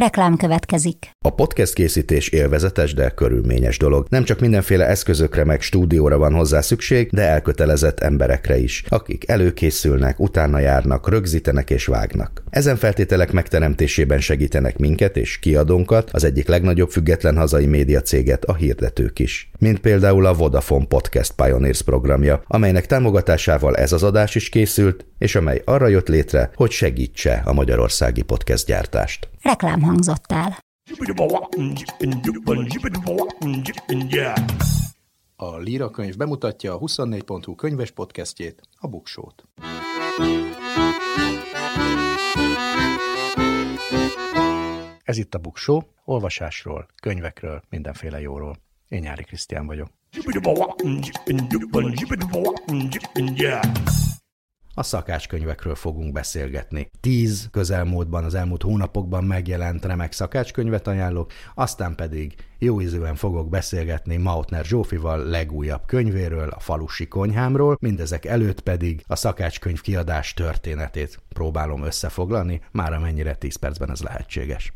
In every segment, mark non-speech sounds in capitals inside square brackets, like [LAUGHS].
Reklám következik. A podcast készítés élvezetes, de körülményes dolog. Nem csak mindenféle eszközökre meg stúdióra van hozzá szükség, de elkötelezett emberekre is, akik előkészülnek, utána járnak, rögzítenek és vágnak. Ezen feltételek megteremtésében segítenek minket és kiadónkat, az egyik legnagyobb független hazai média céget, a hirdetők is. Mint például a Vodafone Podcast Pioneers programja, amelynek támogatásával ez az adás is készült, és amely arra jött létre, hogy segítse a magyarországi podcast gyártást. Reklám hangzott el. A Líra könyv bemutatja a 24.hu könyves podcastjét, a Buksót. Ez itt a Buksó, olvasásról, könyvekről, mindenféle jóról. Én Nyári Krisztián vagyok. A szakácskönyvekről fogunk beszélgetni. Tíz közelmúltban, az elmúlt hónapokban megjelent remek szakácskönyvet ajánlok, aztán pedig jó ízűen fogok beszélgetni Mautner Zsófival legújabb könyvéről, a falusi konyhámról, mindezek előtt pedig a szakácskönyv kiadás történetét próbálom összefoglalni, már amennyire 10 percben ez lehetséges.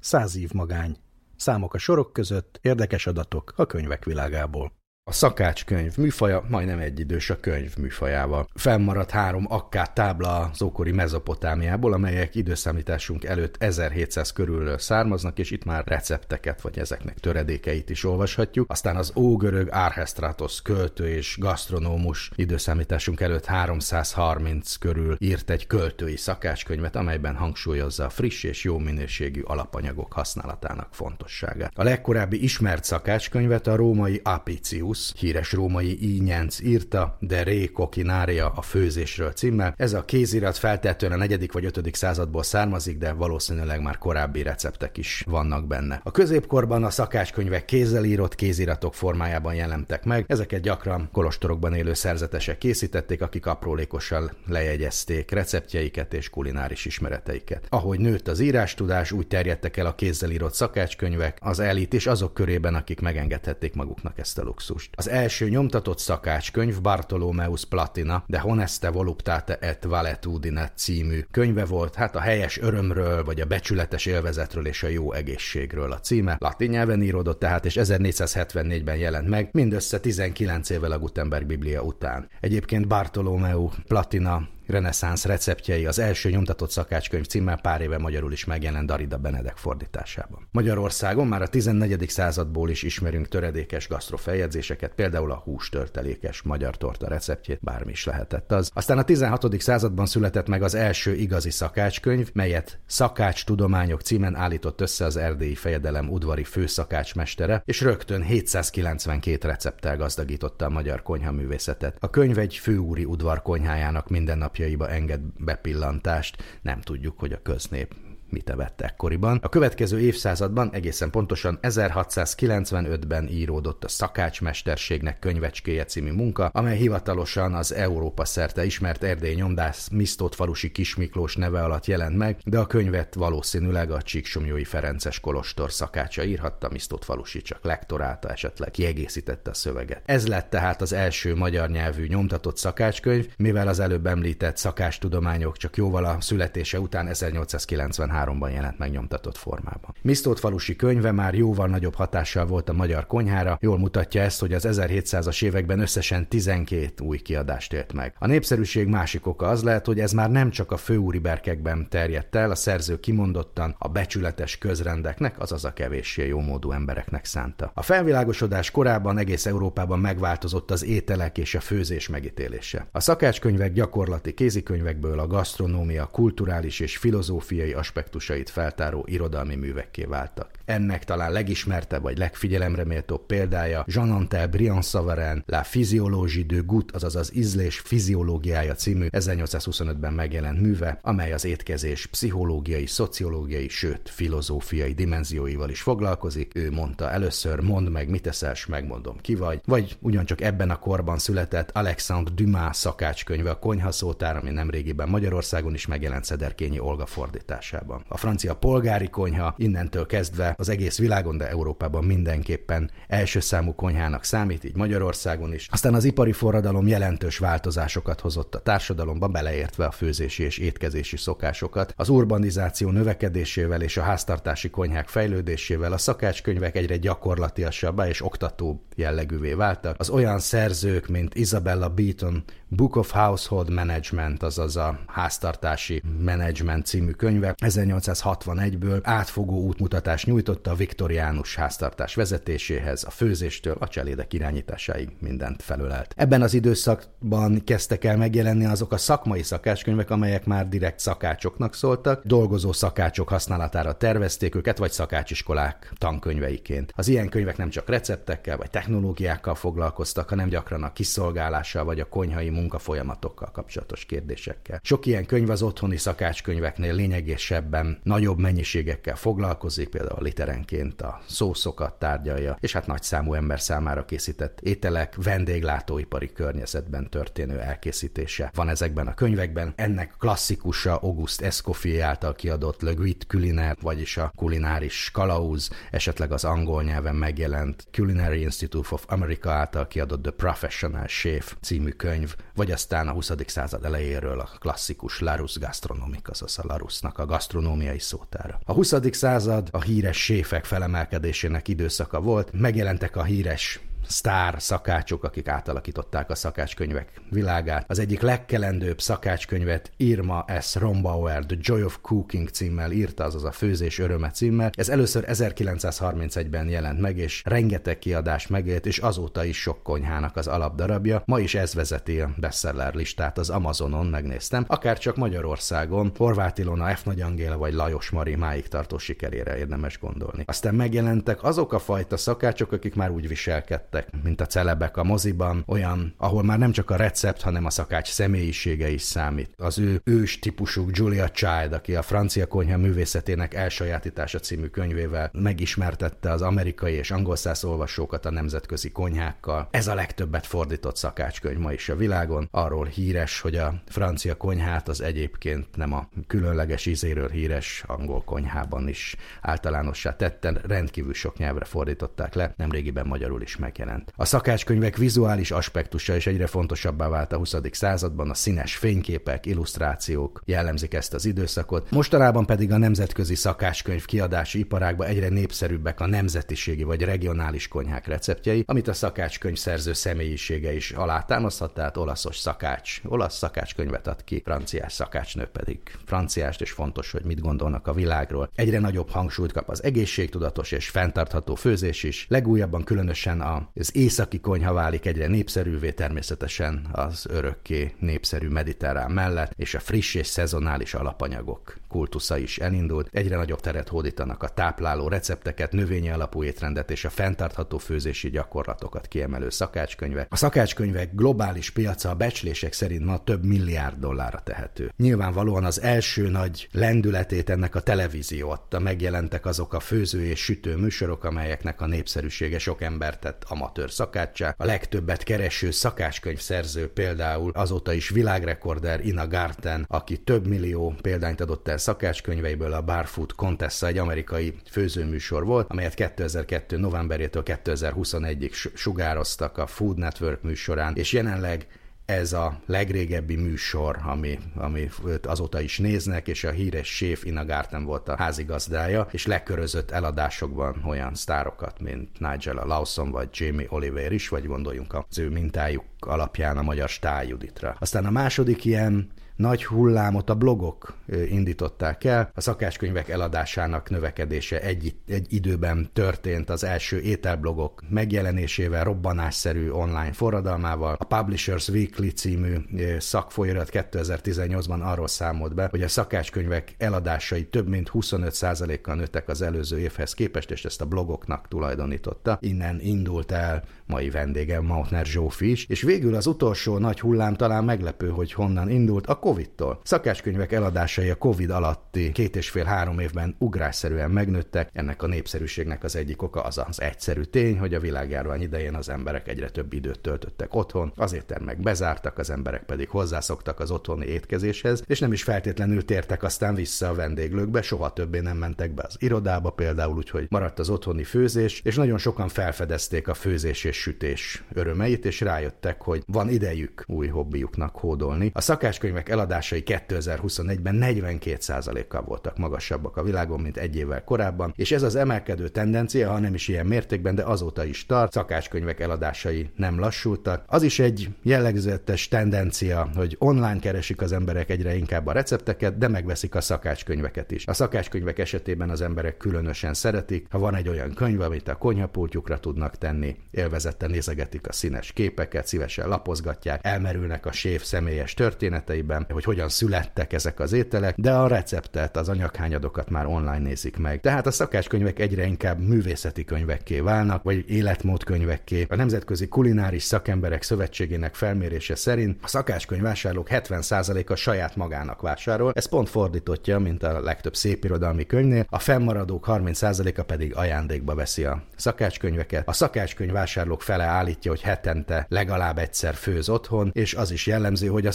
Száz év magány. Számok a sorok között, érdekes adatok a könyvek világából. A szakácskönyv műfaja majdnem egyidős a könyv műfajával. Fennmaradt három akkát tábla az ókori mezopotámiából, amelyek időszámításunk előtt 1700 körül származnak, és itt már recepteket, vagy ezeknek töredékeit is olvashatjuk. Aztán az ógörög Archestratos költő és gasztronómus időszámításunk előtt 330 körül írt egy költői szakácskönyvet, amelyben hangsúlyozza a friss és jó minőségű alapanyagok használatának fontosságát. A legkorábbi ismert szakácskönyvet a római Apicius Plusz, híres római Ínyenc írta, de Ré Kokinária a főzésről címmel. Ez a kézirat feltehetően a negyedik vagy ötödik századból származik, de valószínűleg már korábbi receptek is vannak benne. A középkorban a szakácskönyvek kézzel írott kéziratok formájában jelentek meg. Ezeket gyakran kolostorokban élő szerzetesek készítették, akik aprólékosan lejegyezték receptjeiket és kulináris ismereteiket. Ahogy nőtt az írástudás, úgy terjedtek el a kézzel írott szakácskönyvek az elit és azok körében, akik megengedhették maguknak ezt a luxust. Az első nyomtatott szakácskönyv Bartolomeus Platina, de Honeste Voluptate et Valetudine című könyve volt, hát a helyes örömről, vagy a becsületes élvezetről és a jó egészségről a címe. Latin nyelven íródott tehát, és 1474-ben jelent meg, mindössze 19 évvel a Gutenberg Biblia után. Egyébként Bartolomeu Platina reneszánsz receptjei az első nyomtatott szakácskönyv címmel pár éve magyarul is megjelent Darida Benedek fordításában. Magyarországon már a 14. századból is ismerünk töredékes gasztrofeljegyzéseket, például a hústörtelékes magyar torta receptjét, bármi is lehetett az. Aztán a 16. században született meg az első igazi szakácskönyv, melyet Szakács Tudományok címen állított össze az erdélyi fejedelem udvari főszakácsmestere, és rögtön 792 recepttel gazdagította a magyar konyhaművészetet. A könyv egy főúri udvar konyhájának minden napjaiba enged bepillantást, nem tudjuk, hogy a köznép mit evett ekkoriban. A következő évszázadban, egészen pontosan 1695-ben íródott a Szakácsmesterségnek könyvecskéje című munka, amely hivatalosan az Európa szerte ismert erdély nyomdász Misztót falusi Kismiklós neve alatt jelent meg, de a könyvet valószínűleg a Csíksomjói Ferences Kolostor szakácsa írhatta, Misztót falusi csak lektorálta, esetleg kiegészítette a szöveget. Ez lett tehát az első magyar nyelvű nyomtatott szakácskönyv, mivel az előbb említett szakástudományok csak jóval a születése után 1893 2003-ban jelent megnyomtatott formában. Misztót falusi könyve már jóval nagyobb hatással volt a magyar konyhára, jól mutatja ezt, hogy az 1700-as években összesen 12 új kiadást élt meg. A népszerűség másik oka az lehet, hogy ez már nem csak a főúri berkekben terjedt el, a szerző kimondottan a becsületes közrendeknek, azaz a kevéssé jómódú embereknek szánta. A felvilágosodás korában egész Európában megváltozott az ételek és a főzés megítélése. A szakácskönyvek gyakorlati kézikönyvekből a gasztronómia, kulturális és filozófiai aspektus aspektusait feltáró irodalmi művekké váltak. Ennek talán legismertebb vagy legfigyelemre méltóbb példája Jean-Antel Briand-Savarin La Physiologie de Goût, azaz az ízlés fiziológiája című 1825-ben megjelent műve, amely az étkezés pszichológiai, szociológiai, sőt filozófiai dimenzióival is foglalkozik. Ő mondta először, mondd meg, mit eszel, megmondom ki vagy, vagy ugyancsak ebben a korban született Alexandre Dumas szakácskönyve a konyhaszótár, ami nemrégiben Magyarországon is megjelent Szederkényi Olga fordításában. A, francia polgári konyha innentől kezdve az egész világon, de Európában mindenképpen első számú konyhának számít, így Magyarországon is. Aztán az ipari forradalom jelentős változásokat hozott a társadalomba, beleértve a főzési és étkezési szokásokat. Az urbanizáció növekedésével és a háztartási konyhák fejlődésével a szakácskönyvek egyre gyakorlatiasabbá és oktató jellegűvé váltak. Az olyan szerzők, mint Isabella Beaton Book of Household Management, azaz a háztartási management című könyve 1861-ből átfogó útmutatást nyújtotta a viktoriánus háztartás vezetéséhez, a főzéstől a cselédek irányításáig mindent felölelt. Ebben az időszakban kezdtek el megjelenni azok a szakmai szakácskönyvek, amelyek már direkt szakácsoknak szóltak, dolgozó szakácsok használatára tervezték őket, vagy szakácsiskolák tankönyveiként. Az ilyen könyvek nem csak receptekkel vagy technológiákkal foglalkoztak, hanem gyakran a kiszolgálással vagy a konyhai munkafolyamatokkal kapcsolatos kérdésekkel. Sok ilyen könyv az otthoni szakácskönyveknél lényegesebben nagyobb mennyiségekkel foglalkozik, például literenként a szószokat tárgyalja, és hát nagy számú ember számára készített ételek vendéglátóipari környezetben történő elkészítése van ezekben a könyvekben. Ennek klasszikusa August Escoffier által kiadott Le Guide Culinaire, vagyis a kulináris kalauz, esetleg az angol nyelven megjelent Culinary Institute of America által kiadott The Professional Chef című könyv, vagy aztán a 20. század elejéről a klasszikus Larus Gastronomic, azaz a Larusnak a gasztronómiai szótára. A 20. század a híres séfek felemelkedésének időszaka volt, megjelentek a híres sztár szakácsok, akik átalakították a szakácskönyvek világát. Az egyik legkelendőbb szakácskönyvet Irma S. Rombauer The Joy of Cooking címmel írta, azaz a Főzés öröme címmel. Ez először 1931-ben jelent meg, és rengeteg kiadás megélt, és azóta is sok konyhának az alapdarabja. Ma is ez vezeti a bestseller listát az Amazonon, megnéztem, akár csak Magyarországon, Horváth Ilona, F. Nagy Angéla vagy Lajos Mari máig tartó sikerére érdemes gondolni. Aztán megjelentek azok a fajta szakácsok, akik már úgy viselkedtek, lettek, mint a celebek a moziban, olyan, ahol már nem csak a recept, hanem a szakács személyisége is számít. Az ő ős típusú Julia Child, aki a francia konyha művészetének elsajátítása című könyvével megismertette az amerikai és angol száz olvasókat a nemzetközi konyhákkal. Ez a legtöbbet fordított szakácskönyv ma is a világon. Arról híres, hogy a francia konyhát az egyébként nem a különleges ízéről híres angol konyhában is általánossá tetten, rendkívül sok nyelvre fordították le, nemrégiben magyarul is megjelent jelent. A szakácskönyvek vizuális aspektusa is egyre fontosabbá vált a 20. században, a színes fényképek, illusztrációk jellemzik ezt az időszakot. Mostanában pedig a nemzetközi szakácskönyv kiadási iparágban egyre népszerűbbek a nemzetiségi vagy regionális konyhák receptjei, amit a szakácskönyv szerző személyisége is alátámaszthat, tehát olaszos szakács, olasz szakácskönyvet ad ki, franciás szakácsnő pedig franciást, és fontos, hogy mit gondolnak a világról. Egyre nagyobb hangsúlyt kap az egészségtudatos és fenntartható főzés is, legújabban különösen a az északi konyha válik egyre népszerűvé természetesen az örökké népszerű mediterrán mellett, és a friss és szezonális alapanyagok kultusza is elindult. Egyre nagyobb teret hódítanak a tápláló recepteket, növényi alapú étrendet és a fenntartható főzési gyakorlatokat kiemelő szakácskönyvek. A szakácskönyvek globális piaca a becslések szerint ma több milliárd dollárra tehető. Nyilvánvalóan az első nagy lendületét ennek a televízió adta, megjelentek azok a főző és sütő műsorok, amelyeknek a népszerűsége sok embert tett amatőr szakácsá. A legtöbbet kereső szakácskönyv szerző például azóta is világrekorder Ina Garten, aki több millió példányt adott el szakácskönyveiből a Barfood Contessa egy amerikai főzőműsor volt, amelyet 2002. novemberétől 2021-ig sugároztak a Food Network műsorán, és jelenleg ez a legrégebbi műsor, ami, ami azóta is néznek, és a híres séf Ina Garten volt a házigazdája, és lekörözött eladásokban olyan sztárokat, mint Nigel Lawson vagy Jamie Oliver is, vagy gondoljunk az ő mintájuk alapján a magyar Stály Juditra. Aztán a második ilyen nagy hullámot a blogok indították el. A szakácskönyvek eladásának növekedése egy, egy időben történt az első ételblogok megjelenésével, robbanásszerű online forradalmával. A Publishers Weekly című szakfolyarat 2018-ban arról számolt be, hogy a szakácskönyvek eladásai több mint 25%-kal nőttek az előző évhez képest, és ezt a blogoknak tulajdonította. Innen indult el mai vendégem Mautner Zsófi is, és végül az utolsó nagy hullám talán meglepő, hogy honnan indult, a Covid-tól. Szakácskönyvek eladásai a Covid alatti két és fél-három évben ugrásszerűen megnőttek. Ennek a népszerűségnek az egyik oka az az egyszerű tény, hogy a világjárvány idején az emberek egyre több időt töltöttek otthon, az éttermek bezártak, az emberek pedig hozzászoktak az otthoni étkezéshez, és nem is feltétlenül tértek aztán vissza a vendéglőkbe, soha többé nem mentek be az irodába például, úgyhogy maradt az otthoni főzés, és nagyon sokan felfedezték a főzés és sütés örömeit, és rájöttek, hogy van idejük új hobbiuknak hódolni. A szakácskönyvek eladásai 2021-ben 42%-kal voltak magasabbak a világon, mint egy évvel korábban, és ez az emelkedő tendencia, ha nem is ilyen mértékben, de azóta is tart, szakácskönyvek eladásai nem lassultak. Az is egy jellegzetes tendencia, hogy online keresik az emberek egyre inkább a recepteket, de megveszik a szakácskönyveket is. A szakácskönyvek esetében az emberek különösen szeretik, ha van egy olyan könyv, amit a konyhapultjukra tudnak tenni, élvezetten nézegetik a színes képeket, szívesen lapozgatják, elmerülnek a séf személyes történeteiben, hogy hogyan születtek ezek az ételek, de a receptet, az anyaghányadokat már online nézik meg. Tehát a szakácskönyvek egyre inkább művészeti könyvekké válnak, vagy életmódkönyvekké. A Nemzetközi Kulináris Szakemberek Szövetségének felmérése szerint a szakácskönyvvásárlók 70%-a saját magának vásárol. Ez pont fordítottja, mint a legtöbb szépirodalmi könyvnél, a fennmaradók 30%-a pedig ajándékba veszi a szakácskönyveket. A szakácskönyvvásárlók fele állítja, hogy hetente legalább egyszer főz otthon, és az is jellemző, hogy a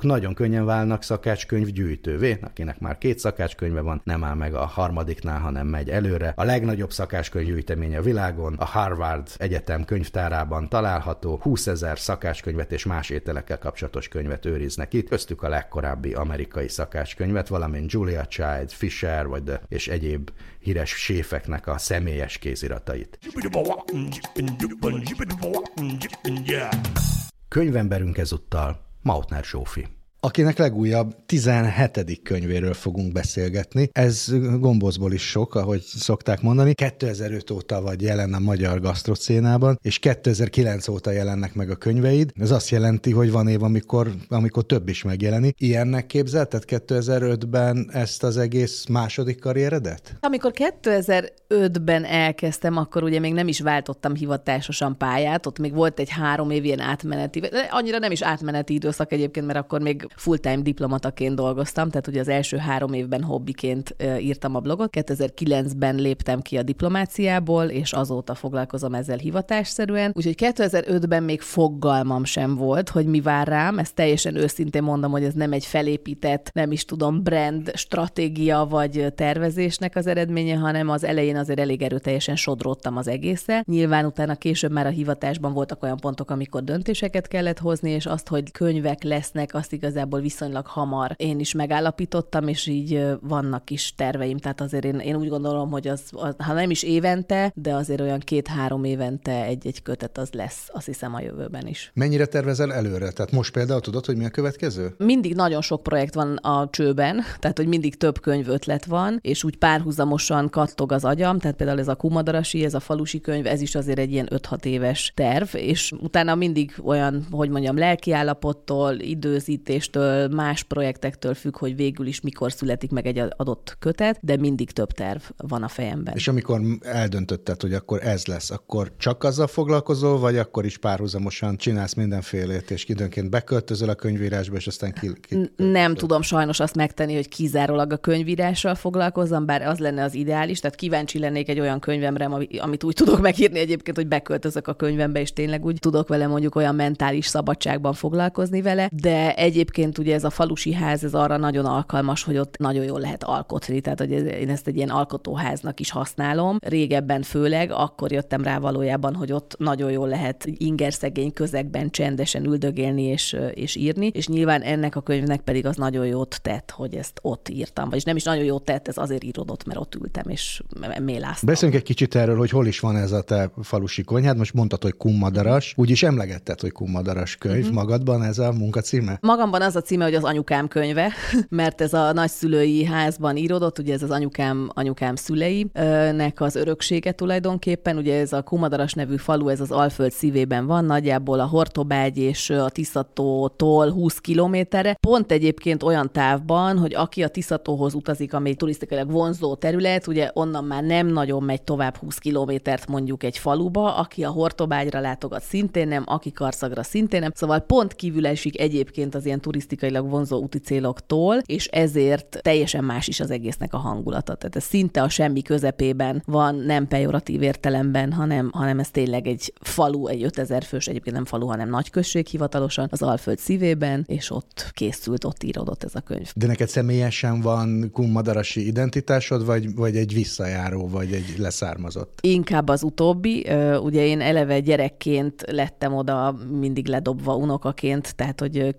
szakácskönyvvásárlók nagyon könnyen válnak szakácskönyv gyűjtővé, akinek már két szakácskönyve van, nem áll meg a harmadiknál, hanem megy előre. A legnagyobb szakácskönyvgyűjtemény a világon, a Harvard Egyetem könyvtárában található, 20 ezer szakácskönyvet és más ételekkel kapcsolatos könyvet őriznek itt, köztük a legkorábbi amerikai szakácskönyvet, valamint Julia Child, Fisher vagy de, és egyéb híres séfeknek a személyes kéziratait. Könyvemberünk ezúttal Mautner Zsófi akinek legújabb 17. könyvéről fogunk beszélgetni. Ez gombozból is sok, ahogy szokták mondani. 2005 óta vagy jelen a magyar gasztrocénában, és 2009 óta jelennek meg a könyveid. Ez azt jelenti, hogy van év, amikor, amikor több is megjelenik. Ilyennek képzelted 2005-ben ezt az egész második karrieredet? Amikor 2005-ben elkezdtem, akkor ugye még nem is váltottam hivatásosan pályát, ott még volt egy három év ilyen átmeneti, annyira nem is átmeneti időszak egyébként, mert akkor még full-time diplomataként dolgoztam, tehát ugye az első három évben hobbiként írtam a blogot. 2009-ben léptem ki a diplomáciából, és azóta foglalkozom ezzel hivatásszerűen. Úgyhogy 2005-ben még fogalmam sem volt, hogy mi vár rám. Ezt teljesen őszintén mondom, hogy ez nem egy felépített, nem is tudom, brand stratégia vagy tervezésnek az eredménye, hanem az elején azért elég erőteljesen sodródtam az egészre. Nyilván utána később már a hivatásban voltak olyan pontok, amikor döntéseket kellett hozni, és azt, hogy könyvek lesznek, azt igazán igazából viszonylag hamar én is megállapítottam, és így vannak is terveim. Tehát azért én, én úgy gondolom, hogy az, az, ha nem is évente, de azért olyan két-három évente egy-egy kötet az lesz, azt hiszem a jövőben is. Mennyire tervezel előre? Tehát most például tudod, hogy mi a következő? Mindig nagyon sok projekt van a csőben, [LAUGHS] tehát hogy mindig több könyv ötlet van, és úgy párhuzamosan kattog az agyam, tehát például ez a Kumadarasi, ez a falusi könyv, ez is azért egy ilyen 5-6 éves terv, és utána mindig olyan, hogy mondjam, lelkiállapottól, időzítés döntéstől, más projektektől függ, hogy végül is mikor születik meg egy adott kötet, de mindig több terv van a fejemben. És amikor eldöntötted, hogy akkor ez lesz, akkor csak azzal foglalkozol, vagy akkor is párhuzamosan csinálsz mindenfélét, és időnként beköltözöl a könyvírásba, és aztán ki, ki Nem tudom sajnos azt megtenni, hogy kizárólag a könyvírással foglalkozzam, bár az lenne az ideális, tehát kíváncsi lennék egy olyan könyvemre, amit úgy tudok megírni egyébként, hogy beköltözök a könyvembe, és tényleg úgy tudok vele mondjuk olyan mentális szabadságban foglalkozni vele, de egyébként egyébként ugye ez a falusi ház, ez arra nagyon alkalmas, hogy ott nagyon jól lehet alkotni, tehát hogy én ezt egy ilyen alkotóháznak is használom. Régebben főleg, akkor jöttem rá valójában, hogy ott nagyon jól lehet ingerszegény közegben csendesen üldögélni és, és írni, és nyilván ennek a könyvnek pedig az nagyon jót tett, hogy ezt ott írtam, vagyis nem is nagyon jót tett, ez azért írodott, mert ott ültem és méláztam. Beszéljünk egy kicsit erről, hogy hol is van ez a te falusi konyhád. Most mondtad, hogy kummadaras, úgyis emlegetted, hogy kummadaras könyv uh-huh. magadban ez a munkacíme? Magamban az a címe, hogy az anyukám könyve, [LAUGHS] mert ez a nagyszülői házban íródott, ugye ez az anyukám, anyukám szüleinek az öröksége tulajdonképpen, ugye ez a Kumadaras nevű falu, ez az Alföld szívében van, nagyjából a Hortobágy és a Tiszatótól 20 kilométerre, pont egyébként olyan távban, hogy aki a Tiszatóhoz utazik, ami turisztikailag vonzó terület, ugye onnan már nem nagyon megy tovább 20 kilométert mondjuk egy faluba, aki a Hortobágyra látogat szintén nem, aki Karszagra szintén nem, szóval pont kívül esik egyébként az ilyen turisztikai turisztikailag vonzó úti céloktól, és ezért teljesen más is az egésznek a hangulata. Tehát ez szinte a semmi közepében van, nem pejoratív értelemben, hanem, hanem ez tényleg egy falu, egy 5000 fős, egyébként nem falu, hanem nagy község hivatalosan, az Alföld szívében, és ott készült, ott írodott ez a könyv. De neked személyesen van kummadarasi identitásod, vagy, vagy egy visszajáró, vagy egy leszármazott? Inkább az utóbbi. Ugye én eleve gyerekként lettem oda mindig ledobva unokaként, tehát hogy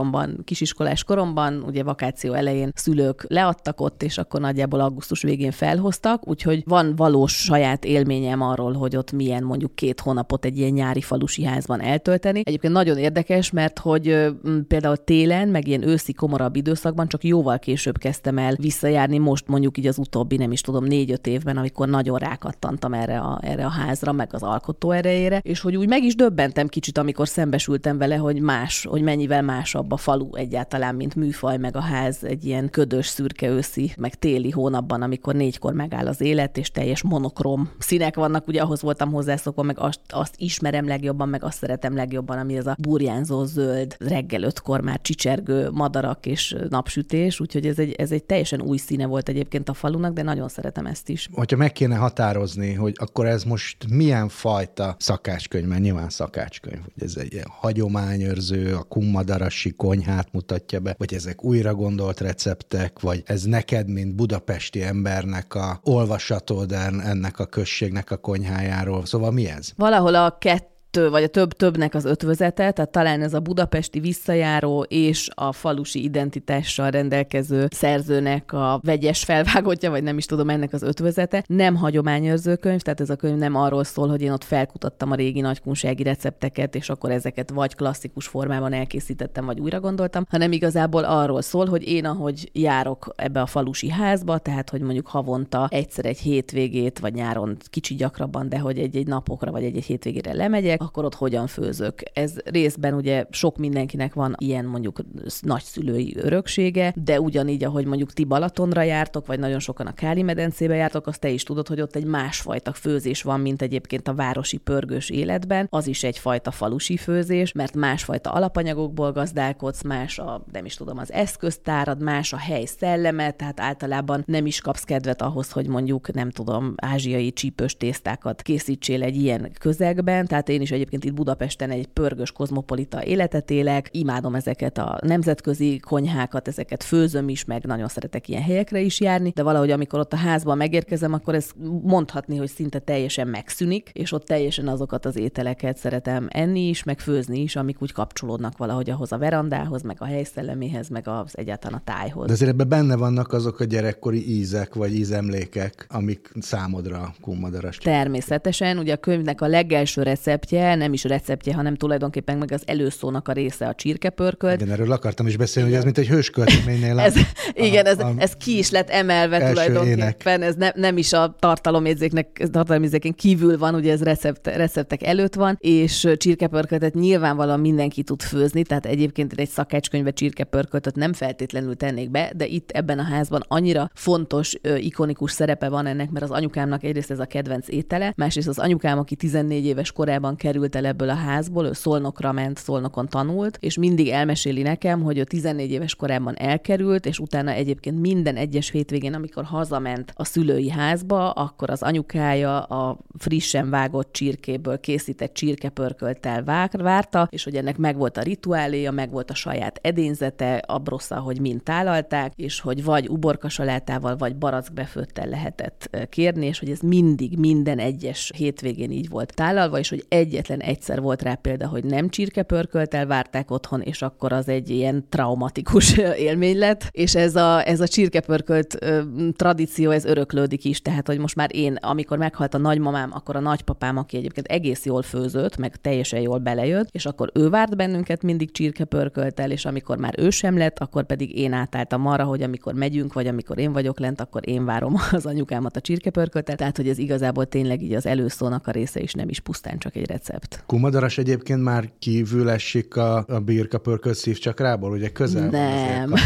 kisgyerekkoromban, kisiskolás koromban, ugye vakáció elején szülők leadtak ott, és akkor nagyjából augusztus végén felhoztak, úgyhogy van valós saját élményem arról, hogy ott milyen mondjuk két hónapot egy ilyen nyári falusi házban eltölteni. Egyébként nagyon érdekes, mert hogy például télen, meg ilyen őszi komorabb időszakban csak jóval később kezdtem el visszajárni, most mondjuk így az utóbbi, nem is tudom, négy-öt évben, amikor nagyon rákattantam erre a, erre a házra, meg az alkotó erejére, és hogy úgy meg is döbbentem kicsit, amikor szembesültem vele, hogy más, hogy mennyivel másabb a falu egyáltalán, mint műfaj, meg a ház egy ilyen ködös, szürke őszi, meg téli hónapban, amikor négykor megáll az élet, és teljes monokrom színek vannak, ugye ahhoz voltam hozzászokva, meg azt, azt ismerem legjobban, meg azt szeretem legjobban, ami ez a burjánzó zöld, reggel ötkor már csicsergő madarak és napsütés, úgyhogy ez egy, ez egy teljesen új színe volt egyébként a falunak, de nagyon szeretem ezt is. Hogyha meg kéne határozni, hogy akkor ez most milyen fajta szakácskönyv, mert nyilván szakácskönyv, hogy ez egy hagyományőrző, a kummadarasi konyhát mutatja be, vagy ezek újra gondolt receptek, vagy ez neked, mint budapesti embernek a olvasatod ennek a községnek a konyhájáról. Szóval mi ez? Valahol a kettő kettő, vagy a több-többnek az ötvözete, tehát talán ez a budapesti visszajáró és a falusi identitással rendelkező szerzőnek a vegyes felvágottja, vagy nem is tudom ennek az ötvözete. Nem hagyományőrző könyv, tehát ez a könyv nem arról szól, hogy én ott felkutattam a régi nagykunsági recepteket, és akkor ezeket vagy klasszikus formában elkészítettem, vagy újra gondoltam, hanem igazából arról szól, hogy én, ahogy járok ebbe a falusi házba, tehát hogy mondjuk havonta egyszer egy hétvégét, vagy nyáron kicsi gyakrabban, de hogy egy-egy napokra, vagy egy-egy hétvégére lemegyek, akkor ott hogyan főzök. Ez részben ugye sok mindenkinek van ilyen mondjuk nagyszülői öröksége, de ugyanígy, ahogy mondjuk ti Balatonra jártok, vagy nagyon sokan a Káli medencébe jártok, azt te is tudod, hogy ott egy másfajta főzés van, mint egyébként a városi pörgős életben. Az is egyfajta falusi főzés, mert másfajta alapanyagokból gazdálkodsz, más a, nem is tudom, az eszköztárad, más a hely szelleme, tehát általában nem is kapsz kedvet ahhoz, hogy mondjuk, nem tudom, ázsiai csípős tésztákat készítsél egy ilyen közegben, tehát én is is egyébként itt Budapesten egy pörgős kozmopolita életet élek, imádom ezeket a nemzetközi konyhákat, ezeket főzöm is, meg nagyon szeretek ilyen helyekre is járni, de valahogy amikor ott a házban megérkezem, akkor ez mondhatni, hogy szinte teljesen megszűnik, és ott teljesen azokat az ételeket szeretem enni is, meg főzni is, amik úgy kapcsolódnak valahogy ahhoz a verandához, meg a helyszelleméhez, meg az egyáltalán a tájhoz. De azért ebben benne vannak azok a gyerekkori ízek, vagy ízemlékek, amik számodra kummadaras. Természetesen, ugye a könyvnek a legelső receptje receptje, nem is receptje, hanem tulajdonképpen meg az előszónak a része a csirkepörkölt. Igen, erről akartam is beszélni, igen. hogy ez mint egy hőskölteménynél. [LAUGHS] ez, a, igen, ez, a, ez ki is lett emelve tulajdonképpen, ének. ez ne, nem is a tartalomjegyzéknek, tartalomjegyzéken kívül van, ugye ez recept, receptek előtt van, és csirkepörköltet nyilvánvalóan mindenki tud főzni, tehát egyébként egy szakácskönyve csirkepörköltet nem feltétlenül tennék be, de itt ebben a házban annyira fontos, ikonikus szerepe van ennek, mert az anyukámnak egyrészt ez a kedvenc étele, másrészt az anyukám, aki 14 éves korában került el ebből a házból, ő Szolnokra ment, Szolnokon tanult, és mindig elmeséli nekem, hogy ő 14 éves korában elkerült, és utána egyébként minden egyes hétvégén, amikor hazament a szülői házba, akkor az anyukája a frissen vágott csirkéből készített csirkepörköltel várta, és hogy ennek megvolt a rituáléja, megvolt a saját edényzete, a brossza, hogy mind tálalták, és hogy vagy uborka salátával, vagy barackbefőttel lehetett kérni, és hogy ez mindig, minden egyes hétvégén így volt tálalva, és hogy egy egyetlen egyszer volt rá példa, hogy nem csirkepörköltel várták otthon, és akkor az egy ilyen traumatikus élmény lett, és ez a, ez a csirkepörkölt ö, tradíció, ez öröklődik is, tehát hogy most már én, amikor meghalt a nagymamám, akkor a nagypapám, aki egyébként egész jól főzött, meg teljesen jól belejött, és akkor ő várt bennünket mindig csirkepörköltel, és amikor már ő sem lett, akkor pedig én átálltam arra, hogy amikor megyünk, vagy amikor én vagyok lent, akkor én várom [LAUGHS] az anyukámat a csirkepörköltel, tehát hogy ez igazából tényleg így az előszónak a része is nem is pusztán csak egy recept. Kumadaras egyébként már kívül esik a, a birka pörkölt szívcsakrából, ugye közel Nem. van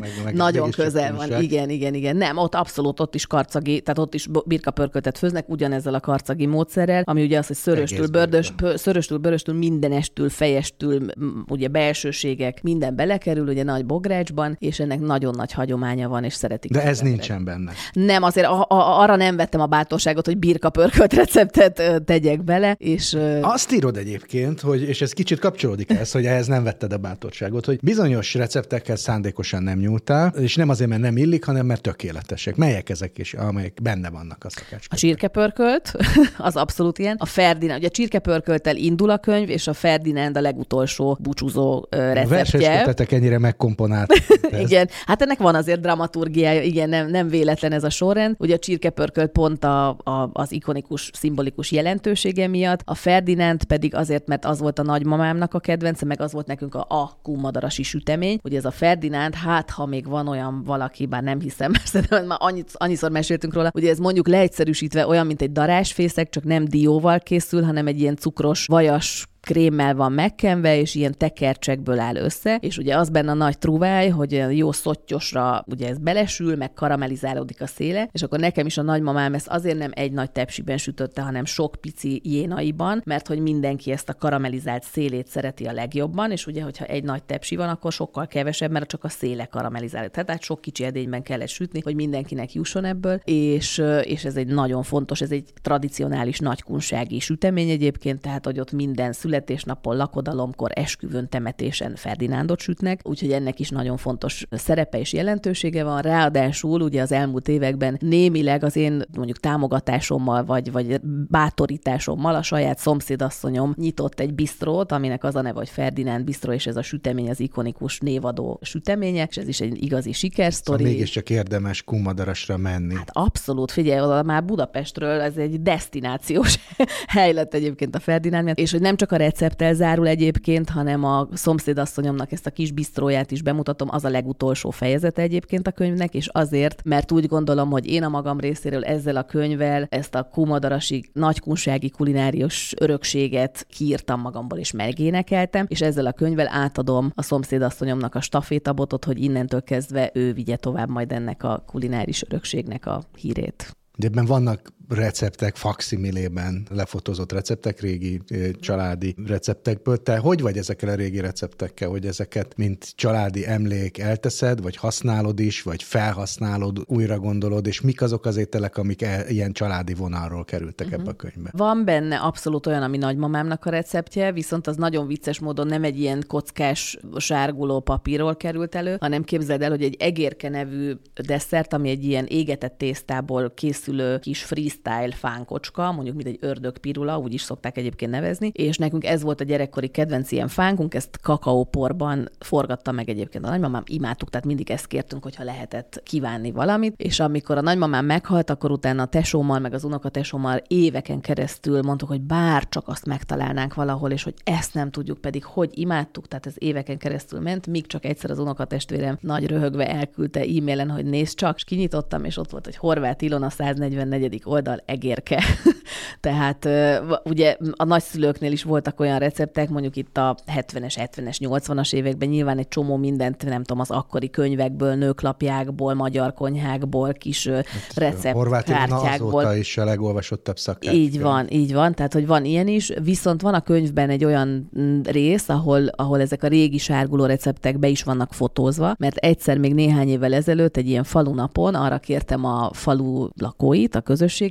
meg, meg [LAUGHS] Nagyon közel van, újság. igen, igen, igen. Nem, ott abszolút ott is karcagi, tehát ott is bo- birkapörköltet főznek ugyanezzel a karcagi módszerrel, ami ugye az, hogy szöröstül, bördös, birka. szöröstül, böröstül, mindenestül, fejestül, ugye belsőségek, minden belekerül, ugye nagy bográcsban, és ennek nagyon nagy hagyománya van, és szeretik. De ez nincsen benne. Nem, azért a, a, arra nem vettem a bátorságot, hogy birkapörkölt receptet ö, tegyek bele, és Azt írod egyébként, hogy, és ez kicsit kapcsolódik ehhez, hogy ehhez nem vetted a bátorságot, hogy bizonyos receptekkel szándékosan nem nyúltál, és nem azért, mert nem illik, hanem mert tökéletesek. Melyek ezek is, amelyek benne vannak a A csirkepörkölt, [LAUGHS] az abszolút ilyen. A Ferdinand, ugye a csirkepörköltel indul a könyv, és a Ferdinand a legutolsó búcsúzó receptje. verseskötetek ennyire megkomponált. [LAUGHS] Igen, hát ennek van azért dramaturgiája, igen, nem, nem véletlen ez a sorrend. Ugye a csirkepörkölt pont a, a, az ikonikus, szimbolikus jelentősége miatt, a Ferdinánd pedig azért, mert az volt a nagymamámnak a kedvence, meg az volt nekünk a, a kumadarasi sütemény. Ugye ez a Ferdinánd, hát ha még van olyan valaki, bár nem hiszem, mert már annyit, annyiszor meséltünk róla, ugye ez mondjuk leegyszerűsítve olyan, mint egy darásfészek, csak nem dióval készül, hanem egy ilyen cukros, vajas krémmel van megkenve, és ilyen tekercsekből áll össze, és ugye az benne a nagy truváj, hogy jó szottyosra ugye ez belesül, meg karamellizálódik a széle, és akkor nekem is a nagymamám ezt azért nem egy nagy tepsiben sütötte, hanem sok pici jénaiban, mert hogy mindenki ezt a karamellizált szélét szereti a legjobban, és ugye, hogyha egy nagy tepsi van, akkor sokkal kevesebb, mert csak a széle karamellizál. Tehát sok kicsi edényben kellett sütni, hogy mindenkinek jusson ebből, és, és ez egy nagyon fontos, ez egy tradicionális nagykunsági sütemény egyébként, tehát hogy ott minden születésnapon, lakodalomkor, esküvőn, temetésen Ferdinándot sütnek, úgyhogy ennek is nagyon fontos szerepe és jelentősége van. Ráadásul ugye az elmúlt években némileg az én mondjuk támogatásommal, vagy, vagy bátorításommal a saját szomszédasszonyom nyitott egy bisztrót, aminek az a neve, hogy Ferdinánd bisztró, és ez a sütemény az ikonikus névadó süteménye, és ez is egy igazi sikersztori. Szóval mégiscsak érdemes kumadarasra menni. Hát abszolút, figyelj, oda már Budapestről ez egy destinációs [LAUGHS] hely lett egyébként a Ferdinánd és hogy nem csak a recepttel zárul egyébként, hanem a szomszédasszonyomnak ezt a kis bisztróját is bemutatom, az a legutolsó fejezete egyébként a könyvnek, és azért, mert úgy gondolom, hogy én a magam részéről ezzel a könyvvel ezt a kumadarasi nagykunsági kulinárius örökséget kiírtam magamból és megénekeltem, és ezzel a könyvvel átadom a szomszédasszonyomnak a stafétabotot, hogy innentől kezdve ő vigye tovább majd ennek a kulináris örökségnek a hírét. De ebben vannak receptek, faximilében lefotózott receptek, régi családi receptekből. Te hogy vagy ezekkel a régi receptekkel, hogy ezeket mint családi emlék elteszed, vagy használod is, vagy felhasználod, újra gondolod, és mik azok az ételek, amik el, ilyen családi vonalról kerültek uh-huh. ebbe a könyvbe? Van benne abszolút olyan, ami nagymamámnak a receptje, viszont az nagyon vicces módon nem egy ilyen kockás, sárguló papírról került elő, hanem képzeld el, hogy egy egérke nevű desszert, ami egy ilyen égetett tésztából készülő kis freestyle fánkocska, mondjuk mint egy ördögpirula, úgy is szokták egyébként nevezni, és nekünk ez volt a gyerekkori kedvenc ilyen fánkunk, ezt kakaóporban forgatta meg egyébként a nagymamám, imádtuk, tehát mindig ezt kértünk, hogyha lehetett kívánni valamit, és amikor a nagymamám meghalt, akkor utána a tesómmal, meg az unokatesómmal éveken keresztül mondtuk, hogy bár csak azt megtalálnánk valahol, és hogy ezt nem tudjuk, pedig hogy imádtuk, tehát ez éveken keresztül ment, míg csak egyszer az unokatestvérem nagy röhögve elküldte e-mailen, hogy nézd csak, és kinyitottam, és ott volt, hogy Horváth Ilona 144. oldal egérke. [LAUGHS] Tehát ugye a nagyszülőknél is voltak olyan receptek, mondjuk itt a 70-es, 70-es, 80-as években nyilván egy csomó mindent, nem tudom, az akkori könyvekből, nőklapjákból, magyar konyhákból, kis Hát, Horváth Ilona receptkártyákból. azóta is a legolvasottabb szakács. Így van, így van, tehát hogy van ilyen is, viszont van a könyvben egy olyan mm, rész, ahol, ahol ezek a régi sárguló receptek be is vannak fotózva, mert egyszer még néhány évvel ezelőtt egy ilyen falunapon arra kértem a falu lakóit, a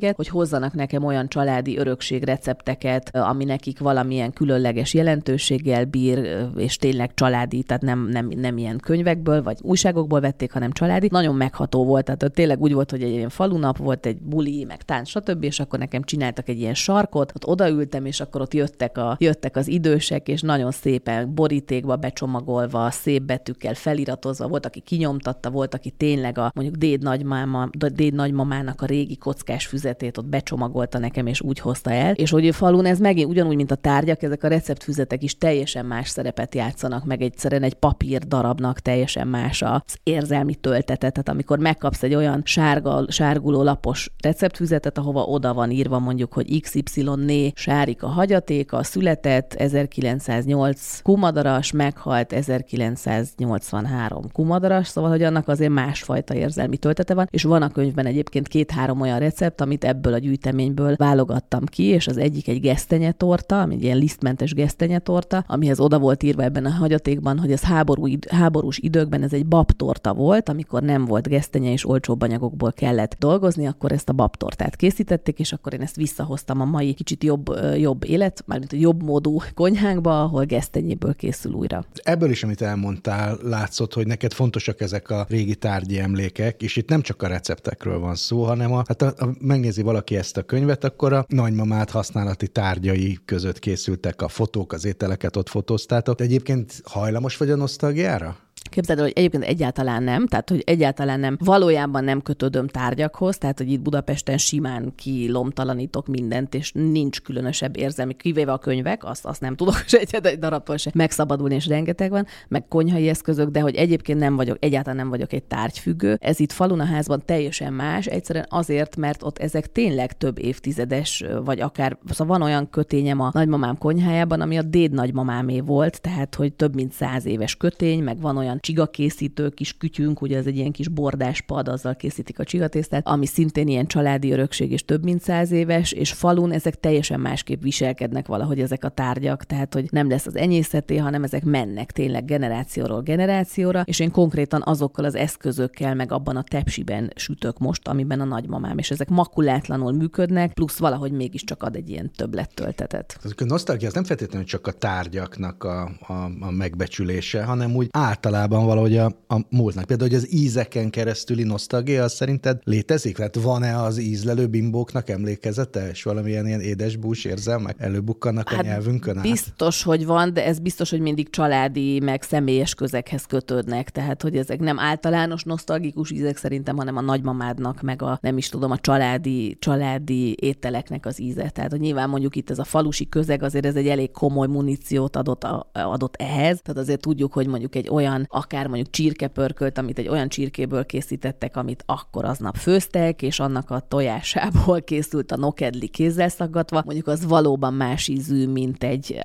közösséget, hogy hozzanak nekem olyan családi örökség recepteket, ami nekik valamilyen különleges jelentőséggel bír, és tényleg családi, tehát nem, nem, nem ilyen könyvekből, vagy újságokból vették, hanem családi. Nagyon megható volt, tehát tényleg úgy volt, hogy egy ilyen falunap volt, egy buli, meg tánc, stb., és akkor nekem csináltak egy ilyen sarkot, ott odaültem, és akkor ott jöttek, a, jöttek az idősek, és nagyon szépen borítékba becsomagolva, szép betűkkel feliratozva, volt, aki kinyomtatta, volt, aki tényleg a mondjuk déd nagymáma, déd nagymamának a régi kockás füzet receptfüzetét ott becsomagolta nekem, és úgy hozta el. És hogy falun ez megint ugyanúgy, mint a tárgyak, ezek a receptfüzetek is teljesen más szerepet játszanak, meg egyszerűen egy papír darabnak teljesen más az érzelmi töltete. Tehát amikor megkapsz egy olyan sárga, sárguló lapos receptfüzetet, ahova oda van írva mondjuk, hogy XY-né Sárika hagyatéka, született 1908 kumadaras, meghalt 1983 kumadaras, szóval, hogy annak azért másfajta érzelmi töltete van, és van a könyvben egyébként két-három olyan recept, amit ebből a gyűjteményből válogattam ki, és az egyik egy gesztenyetorta, ami egy ilyen lisztmentes gesztenyetorta, amihez oda volt írva ebben a hagyatékban, hogy ez háború, háborús időkben ez egy babtorta volt, amikor nem volt gesztenye és olcsóbb anyagokból kellett dolgozni, akkor ezt a babtortát készítették, és akkor én ezt visszahoztam a mai kicsit jobb, jobb élet, mármint a jobb módú konyhánkba, ahol gesztenyéből készül újra. Ebből is, amit elmondtál, látszott, hogy neked fontosak ezek a régi tárgyi emlékek, és itt nem csak a receptekről van szó, hanem a, hát a, a, megnézi valaki ezt a könyvet, akkor a nagymamát használati tárgyai között készültek a fotók, az ételeket ott fotóztátok. Egyébként hajlamos vagy a nosztalgiára? Képzeld el, hogy egyébként egyáltalán nem, tehát hogy egyáltalán nem, valójában nem kötődöm tárgyakhoz, tehát hogy itt Budapesten simán kilomtalanítok mindent, és nincs különösebb érzelmi, kivéve a könyvek, azt, azt nem tudok [LAUGHS] se egy, egy darabtól se megszabadulni, és rengeteg van, meg konyhai eszközök, de hogy egyébként nem vagyok, egyáltalán nem vagyok egy tárgyfüggő. Ez itt falun a házban teljesen más, egyszerűen azért, mert ott ezek tényleg több évtizedes, vagy akár, szóval van olyan kötényem a nagymamám konyhájában, ami a déd nagymamámé volt, tehát hogy több mint száz éves kötény, meg van olyan csigakészítő kis kütyünk, ugye ez egy ilyen kis bordás pad, azzal készítik a csigatésztát, ami szintén ilyen családi örökség és több mint száz éves, és falun ezek teljesen másképp viselkednek valahogy ezek a tárgyak, tehát hogy nem lesz az enyészeté, hanem ezek mennek tényleg generációról generációra, és én konkrétan azokkal az eszközökkel, meg abban a tepsiben sütök most, amiben a nagymamám, és ezek makulátlanul működnek, plusz valahogy mégiscsak ad egy ilyen többlettöltetet. A nosztalgia az nem feltétlenül csak a tárgyaknak a, a, a megbecsülése, hanem úgy általában általában valahogy a, a múltnak. Például, hogy az ízeken keresztüli nosztalgia, az szerinted létezik? Tehát van-e az ízlelő bimbóknak emlékezete, és valamilyen ilyen édesbús érzelmek előbukkannak hát a nyelvünkön át? Biztos, hogy van, de ez biztos, hogy mindig családi, meg személyes közekhez kötődnek. Tehát, hogy ezek nem általános nosztalgikus ízek szerintem, hanem a nagymamádnak, meg a nem is tudom, a családi, családi ételeknek az íze. Tehát, hogy nyilván mondjuk itt ez a falusi közeg, azért ez egy elég komoly muníciót adott, a, adott ehhez. Tehát azért tudjuk, hogy mondjuk egy olyan akár mondjuk csirkepörkölt, amit egy olyan csirkéből készítettek, amit akkor aznap főztek, és annak a tojásából [LAUGHS] készült a nokedli kézzel szaggatva, mondjuk az valóban más ízű, mint egy,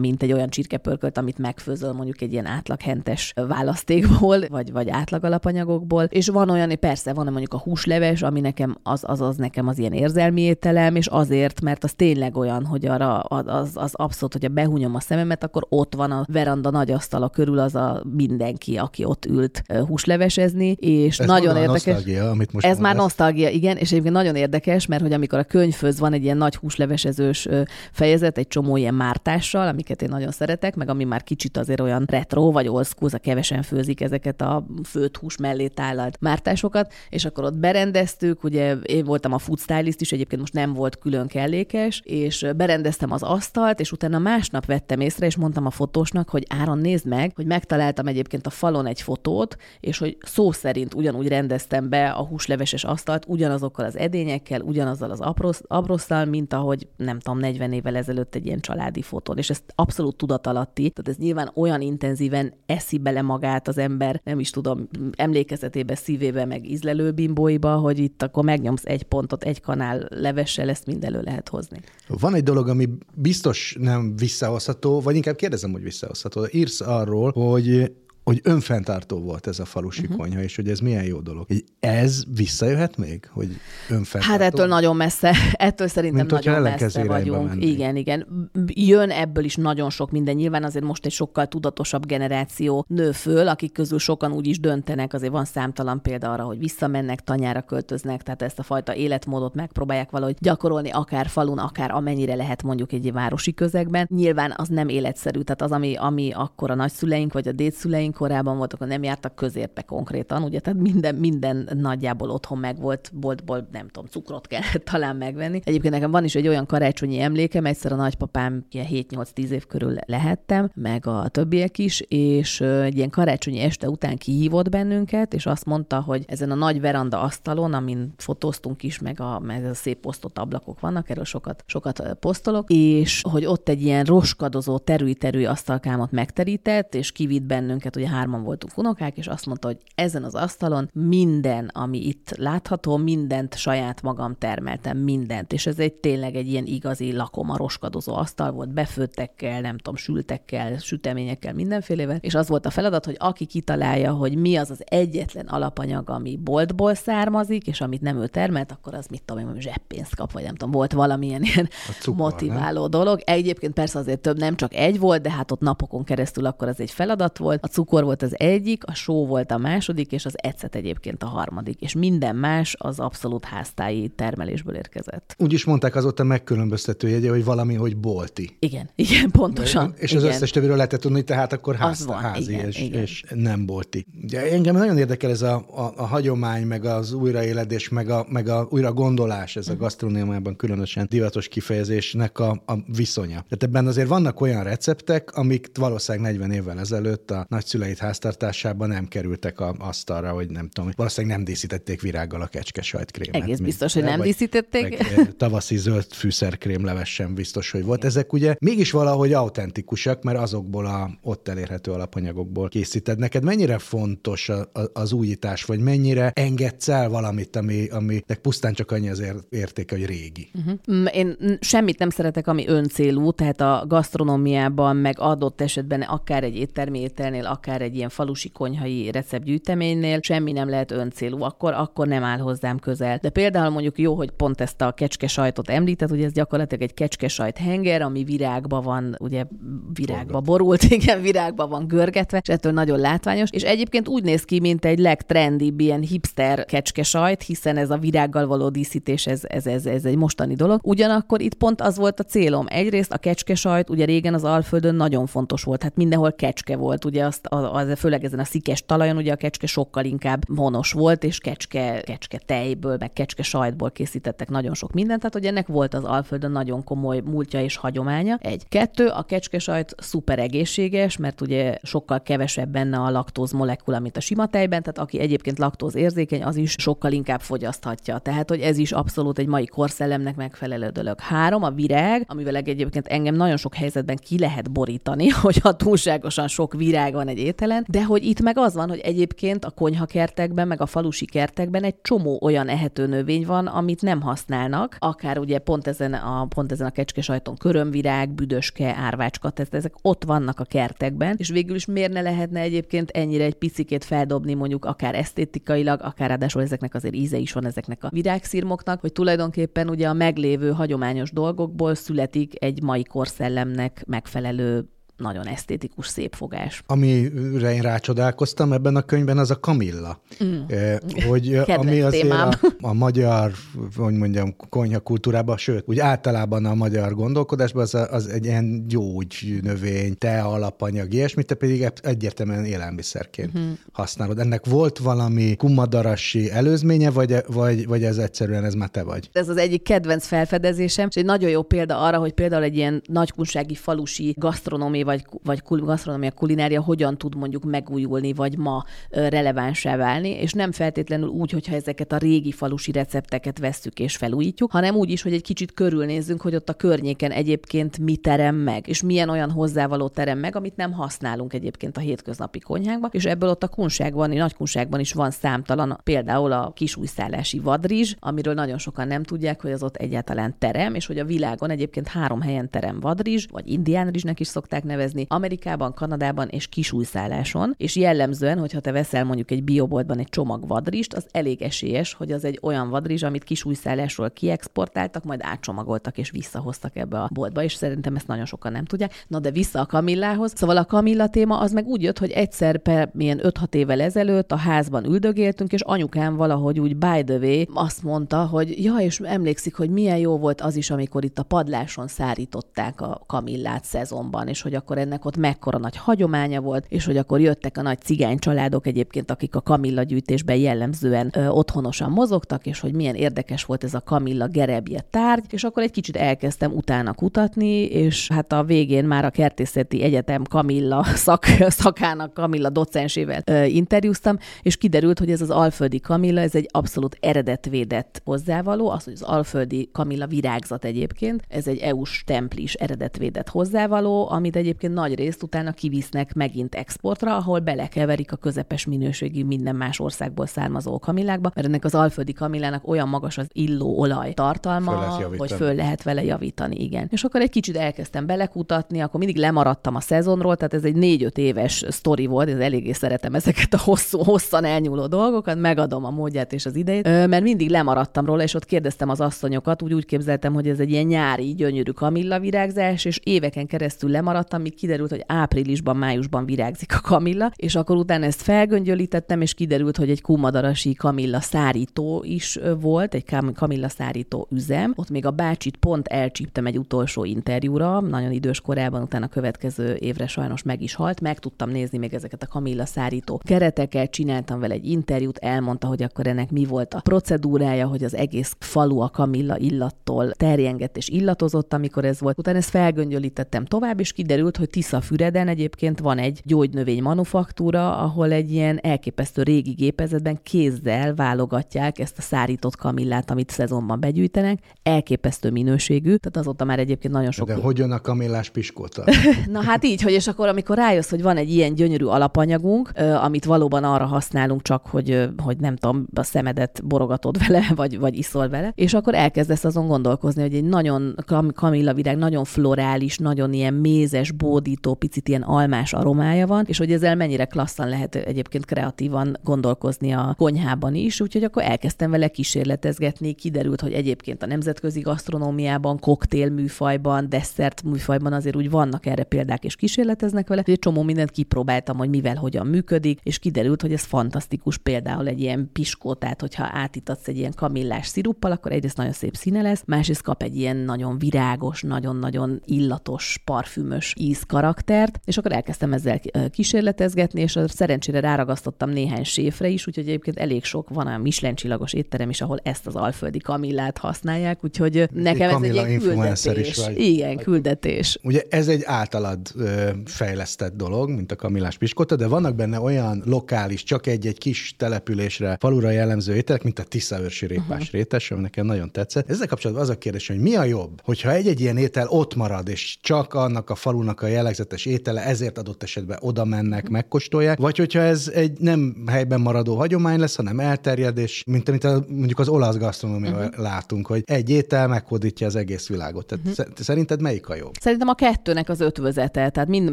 mint egy olyan csirkepörkölt, amit megfőzöl mondjuk egy ilyen átlaghentes választékból, vagy, vagy átlag alapanyagokból. És van olyan, persze van mondjuk a húsleves, ami nekem az, az, az nekem az ilyen érzelmi ételem, és azért, mert az tényleg olyan, hogy arra az, az abszolút, hogyha behunyom a szememet, akkor ott van a veranda nagy asztala körül az a minden mindenki, aki ott ült húslevesezni, és ez nagyon érdekes. Nosztalgia, amit most ez már nosztalgia, igen, és egyébként nagyon érdekes, mert hogy amikor a könyvfőz van egy ilyen nagy húslevesezős fejezet, egy csomó ilyen mártással, amiket én nagyon szeretek, meg ami már kicsit azért olyan retro vagy old school, kevesen főzik ezeket a főtt hús mellé tálalt mártásokat, és akkor ott berendeztük, ugye én voltam a food stylist is, egyébként most nem volt külön kellékes, és berendeztem az asztalt, és utána másnap vettem észre, és mondtam a fotósnak, hogy Áron, nézd meg, hogy megtaláltam egyébként a falon egy fotót, és hogy szó szerint ugyanúgy rendeztem be a húsleveses asztalt, ugyanazokkal az edényekkel, ugyanazzal az abrosszal, mint ahogy nem tudom, 40 évvel ezelőtt egy ilyen családi fotón. És ez abszolút tudatalatti, tehát ez nyilván olyan intenzíven eszi bele magát az ember, nem is tudom, emlékezetébe, szívébe, meg ízlelő bimbóiba, hogy itt akkor megnyomsz egy pontot, egy kanál levessel, ezt mind elő lehet hozni. Van egy dolog, ami biztos nem visszahozható, vagy inkább kérdezem, hogy visszahozható. Írsz arról, hogy hogy önfenntartó volt ez a falusi uh-huh. konyha, és hogy ez milyen jó dolog. Ez visszajöhet még, hogy önfenntartó? Hát ettől nagyon messze, [LAUGHS] ettől szerintem Mint nagyon messze vagyunk. Menni. Igen, igen. Jön ebből is nagyon sok minden. Nyilván azért most egy sokkal tudatosabb generáció nő föl, akik közül sokan úgy is döntenek, azért van számtalan példa arra, hogy visszamennek, tanyára költöznek, tehát ezt a fajta életmódot megpróbálják valahogy gyakorolni, akár falun, akár amennyire lehet mondjuk egy városi közegben. Nyilván az nem életszerű, tehát az, ami, ami akkor a nagyszüleink vagy a dédszüleink korában volt, akkor nem jártak közérpe konkrétan, ugye, tehát minden, minden nagyjából otthon meg volt, boltból, nem tudom, cukrot kellett talán megvenni. Egyébként nekem van is egy olyan karácsonyi emlékem, egyszer a nagypapám ilyen 7-8-10 év körül lehettem, meg a többiek is, és egy ilyen karácsonyi este után kihívott bennünket, és azt mondta, hogy ezen a nagy veranda asztalon, amin fotóztunk is, meg a, meg a szép posztott ablakok vannak, erről sokat, sokat posztolok, és hogy ott egy ilyen roskadozó terüly-terüly asztalkámat megterített, és kivitt bennünket, ugye hárman voltunk unokák, és azt mondta, hogy ezen az asztalon minden, ami itt látható, mindent saját magam termeltem, mindent. És ez egy tényleg egy ilyen igazi lakoma roskadozó asztal volt, befőttekkel, nem tudom, sültekkel, süteményekkel, mindenfélevel. És az volt a feladat, hogy aki kitalálja, hogy mi az az egyetlen alapanyag, ami boltból származik, és amit nem ő termelt, akkor az mit tudom én, zseppénzt kap, vagy nem tudom, volt valamilyen ilyen cukor, motiváló nem? dolog. Egyébként persze azért több nem csak egy volt, de hát ott napokon keresztül akkor az egy feladat volt. A cukor volt az egyik, a só volt a második, és az ecet egyébként a harmadik. És minden más az abszolút háztáji termelésből érkezett. Úgy is mondták azóta megkülönböztető jegye, hogy valami, hogy bolti. Igen, igen, pontosan. És igen. az összes többiről lehetett tudni, tehát akkor ház, van, házi igen, és, igen. és nem bolti. Ugye engem nagyon érdekel ez a, a, a hagyomány, meg az újraéledés, meg a, meg a újra gondolás, ez a mhm. gasztronómiában különösen divatos kifejezésnek a, a viszonya. Tehát ebben azért vannak olyan receptek, amik valószínűleg 40 évvel ezelőtt a nagyszüleit háztartásában nem kerültek a asztalra, hogy nem tudom, valószínűleg nem díszítették virággal a kecske sajtkrémet. Egész biztos, hogy nem vagy, díszítették. Meg, eh, tavaszi zöld fűszerkrémleves sem biztos, hogy volt. Ezek ugye mégis valahogy autentikusak, mert azokból a ott elérhető alapanyagokból készíted. Neked mennyire fontos a, a, az újítás, vagy mennyire engedsz el valamit, ami, aminek pusztán csak annyi az értéke, hogy régi? Uh-huh. Én semmit nem szeretek, ami öncélú, tehát a gasztronómiában, meg adott esetben akár egy éttermi ételnél, akár egy ilyen falusi konyhai receptgyűjteménynél semmi nem lehet öncélú, akkor, akkor nem áll hozzám közel. De például mondjuk jó, hogy pont ezt a kecske sajtot említett, hogy ez gyakorlatilag egy kecske sajt henger, ami virágba van, ugye virágba borult, [LAUGHS] igen, virágba van görgetve, és ettől nagyon látványos. És egyébként úgy néz ki, mint egy legtrendibb ilyen hipster kecske sajt, hiszen ez a virággal való díszítés, ez, ez, ez, ez egy mostani dolog. Ugyanakkor itt pont az volt a célom. Egyrészt a kecske sajt, ugye régen az Alföldön nagyon fontos volt, hát mindenhol kecske volt, ugye azt, az, az, főleg ezen a szikes talajon, ugye a kecske sokkal inkább honos volt, és kecske, kecske tejből, meg kecske sajtból készítettek nagyon sok mindent, tehát hogy ennek volt az Alföldön nagyon komoly múltja és hagyománya. Egy. Kettő, a kecske sajt szuper egészséges, mert ugye sokkal kevesebb benne a laktóz molekula, mint a sima tejben, tehát aki egyébként laktóz érzékeny, az is sokkal inkább fogyaszthatja. Tehát, hogy ez is abszolút egy mai korszellemnek megfelelő dolog. Három, a virág, amivel egyébként engem nagyon sok helyzetben ki lehet borítani, [LAUGHS] hogyha túlságosan sok virág van egy ételen, de hogy itt meg az van, hogy egyébként a konyhakertekben, meg a falusi kertekben egy csomó olyan ehető növény van, amit nem használnak, akár ugye pont ezen a, pont ezen a kecskesajton körömvirág, büdöske, árvácska, tehát ezek ott vannak a kertekben, és végül is miért ne lehetne egyébként ennyire egy picikét feldobni mondjuk akár esztétikailag, akár ráadásul ezeknek azért íze is van ezeknek a virágszirmoknak, hogy tulajdonképpen ugye a meglévő hagyományos dolgokból születik egy mai korszellemnek megfelelő nagyon esztétikus, szép fogás. Amire én rácsodálkoztam ebben a könyvben, az a kamilla. Mm. Eh, hogy Kedvenc ami azért a, a magyar, hogy mondjam, konyha kultúrában, sőt, úgy általában a magyar gondolkodásban az, az egy ilyen gyógy növény, te alapanyag, ilyesmit, te pedig egyértelműen élelmiszerként mm-hmm. használod. Ennek volt valami kumadarasi előzménye, vagy, vagy, vagy ez egyszerűen ez már te vagy? Ez az egyik kedvenc felfedezésem, és egy nagyon jó példa arra, hogy például egy ilyen nagykunsági falusi gasztronómia vagy, vagy gasztronómia, kulinária hogyan tud mondjuk megújulni, vagy ma relevánsá válni, és nem feltétlenül úgy, hogyha ezeket a régi falusi recepteket vesszük és felújítjuk, hanem úgy is, hogy egy kicsit körülnézzünk, hogy ott a környéken egyébként mi terem meg, és milyen olyan hozzávaló terem meg, amit nem használunk egyébként a hétköznapi konyhákban, és ebből ott a kunságban, a nagy kunságban is van számtalan, például a kisújszállási vadrizs, amiről nagyon sokan nem tudják, hogy az ott egyáltalán terem, és hogy a világon egyébként három helyen terem vadrizs, vagy indián rizsnek is szokták nevezni, Amerikában, Kanadában és kisújszálláson, és jellemzően, hogyha te veszel mondjuk egy bioboltban egy csomag vadrist, az elég esélyes, hogy az egy olyan vadrizs, amit kisújszállásról kiexportáltak, majd átcsomagoltak és visszahoztak ebbe a boltba, és szerintem ezt nagyon sokan nem tudják. Na de vissza a kamillához. Szóval a kamilla téma az meg úgy jött, hogy egyszer per milyen 5-6 évvel ezelőtt a házban üldögéltünk, és anyukám valahogy úgy by the way azt mondta, hogy ja, és emlékszik, hogy milyen jó volt az is, amikor itt a padláson szárították a kamillát szezonban, és hogy a akkor ennek ott mekkora nagy hagyománya volt, és hogy akkor jöttek a nagy cigány családok egyébként, akik a kamilla gyűjtésben jellemzően ö, otthonosan mozogtak, és hogy milyen érdekes volt ez a kamilla gerebje tárgy, és akkor egy kicsit elkezdtem utána kutatni, és hát a végén már a Kertészeti Egyetem Kamilla [LAUGHS] szak, szakának Kamilla docensével ö, interjúztam, és kiderült, hogy ez az alföldi Kamilla, ez egy abszolút eredetvédett hozzávaló, az, hogy az alföldi Kamilla virágzat egyébként, ez egy EU-s templis eredetvédett hozzávaló, amit egyébként nagy részt utána kivisznek megint exportra, ahol belekeverik a közepes minőségi minden más országból származó kamillákba, mert ennek az alföldi kamillának olyan magas az illó olaj tartalma, Föl hogy föl lehet vele javítani, igen. És akkor egy kicsit elkezdtem belekutatni, akkor mindig lemaradtam a szezonról, tehát ez egy négy-öt éves sztori volt, ez eléggé szeretem ezeket a hosszú, hosszan elnyúló dolgokat, megadom a módját és az idejét, mert mindig lemaradtam róla, és ott kérdeztem az asszonyokat, úgy úgy képzeltem, hogy ez egy ilyen nyári, gyönyörű kamilla virágzás, és éveken keresztül lemaradtam, míg kiderült, hogy áprilisban, májusban virágzik a kamilla, és akkor utána ezt felgöngyölítettem, és kiderült, hogy egy kumadarasi kamilla szárító is volt, egy kamilla szárító üzem. Ott még a bácsit pont elcsíptem egy utolsó interjúra, nagyon idős korában, utána a következő évre sajnos meg is halt. Meg tudtam nézni még ezeket a kamilla szárító kereteket, csináltam vele egy interjút, elmondta, hogy akkor ennek mi volt a procedúrája, hogy az egész falu a kamilla illattól terjengett és illatozott, amikor ez volt. Utána ezt felgöngyölítettem tovább, és kiderült, hogy Tiszafüreden egyébként van egy gyógynövény manufaktúra, ahol egy ilyen elképesztő régi gépezetben kézzel válogatják ezt a szárított kamillát, amit szezonban begyűjtenek. Elképesztő minőségű, tehát azóta már egyébként nagyon sok. De hogyan a kamillás piskóta? [LAUGHS] Na hát így, hogy és akkor amikor rájössz, hogy van egy ilyen gyönyörű alapanyagunk, amit valóban arra használunk csak, hogy, hogy nem tudom, a szemedet borogatod vele, [LAUGHS] vagy, vagy iszol vele, és akkor elkezdesz azon gondolkozni, hogy egy nagyon kamilla virág, nagyon florális, nagyon ilyen mézes, bódító, picit ilyen almás aromája van, és hogy ezzel mennyire klasszan lehet egyébként kreatívan gondolkozni a konyhában is, úgyhogy akkor elkezdtem vele kísérletezgetni, kiderült, hogy egyébként a nemzetközi gasztronómiában, koktél műfajban, desszert műfajban azért úgy vannak erre példák, és kísérleteznek vele, egy csomó mindent kipróbáltam, hogy mivel hogyan működik, és kiderült, hogy ez fantasztikus. Például egy ilyen piskó, tehát hogyha átítatsz egy ilyen kamillás sziruppal, akkor egyrészt nagyon szép színe lesz, másrészt kap egy ilyen nagyon virágos, nagyon-nagyon illatos, parfümös ízkaraktert, és akkor elkezdtem ezzel kísérletezgetni, és szerencsére ráragasztottam néhány séfre is, úgyhogy egyébként elég sok van a Michelin csillagos étterem is, ahol ezt az alföldi kamillát használják, úgyhogy nekem ez egy küldetés. Is vagy. Igen, küldetés. Ugye ez egy általad ö, fejlesztett dolog, mint a kamillás piskota, de vannak benne olyan lokális, csak egy-egy kis településre, falura jellemző ételek, mint a Tiszaőrsi répás uh-huh. rétes, ami nekem nagyon tetszett. Ezzel kapcsolatban az a kérdés, hogy mi a jobb, hogyha egy-egy ilyen étel ott marad, és csak annak a falunak a jellegzetes étele, ezért adott esetben oda mennek, megkóstolják, vagy hogyha ez egy nem helyben maradó hagyomány lesz, hanem elterjed, és mint amit a, mondjuk az olasz gasztronómiában uh-huh. látunk, hogy egy étel meghódítja az egész világot. Tehát uh-huh. szerinted melyik a jobb? Szerintem a kettőnek az ötvözete, tehát mind,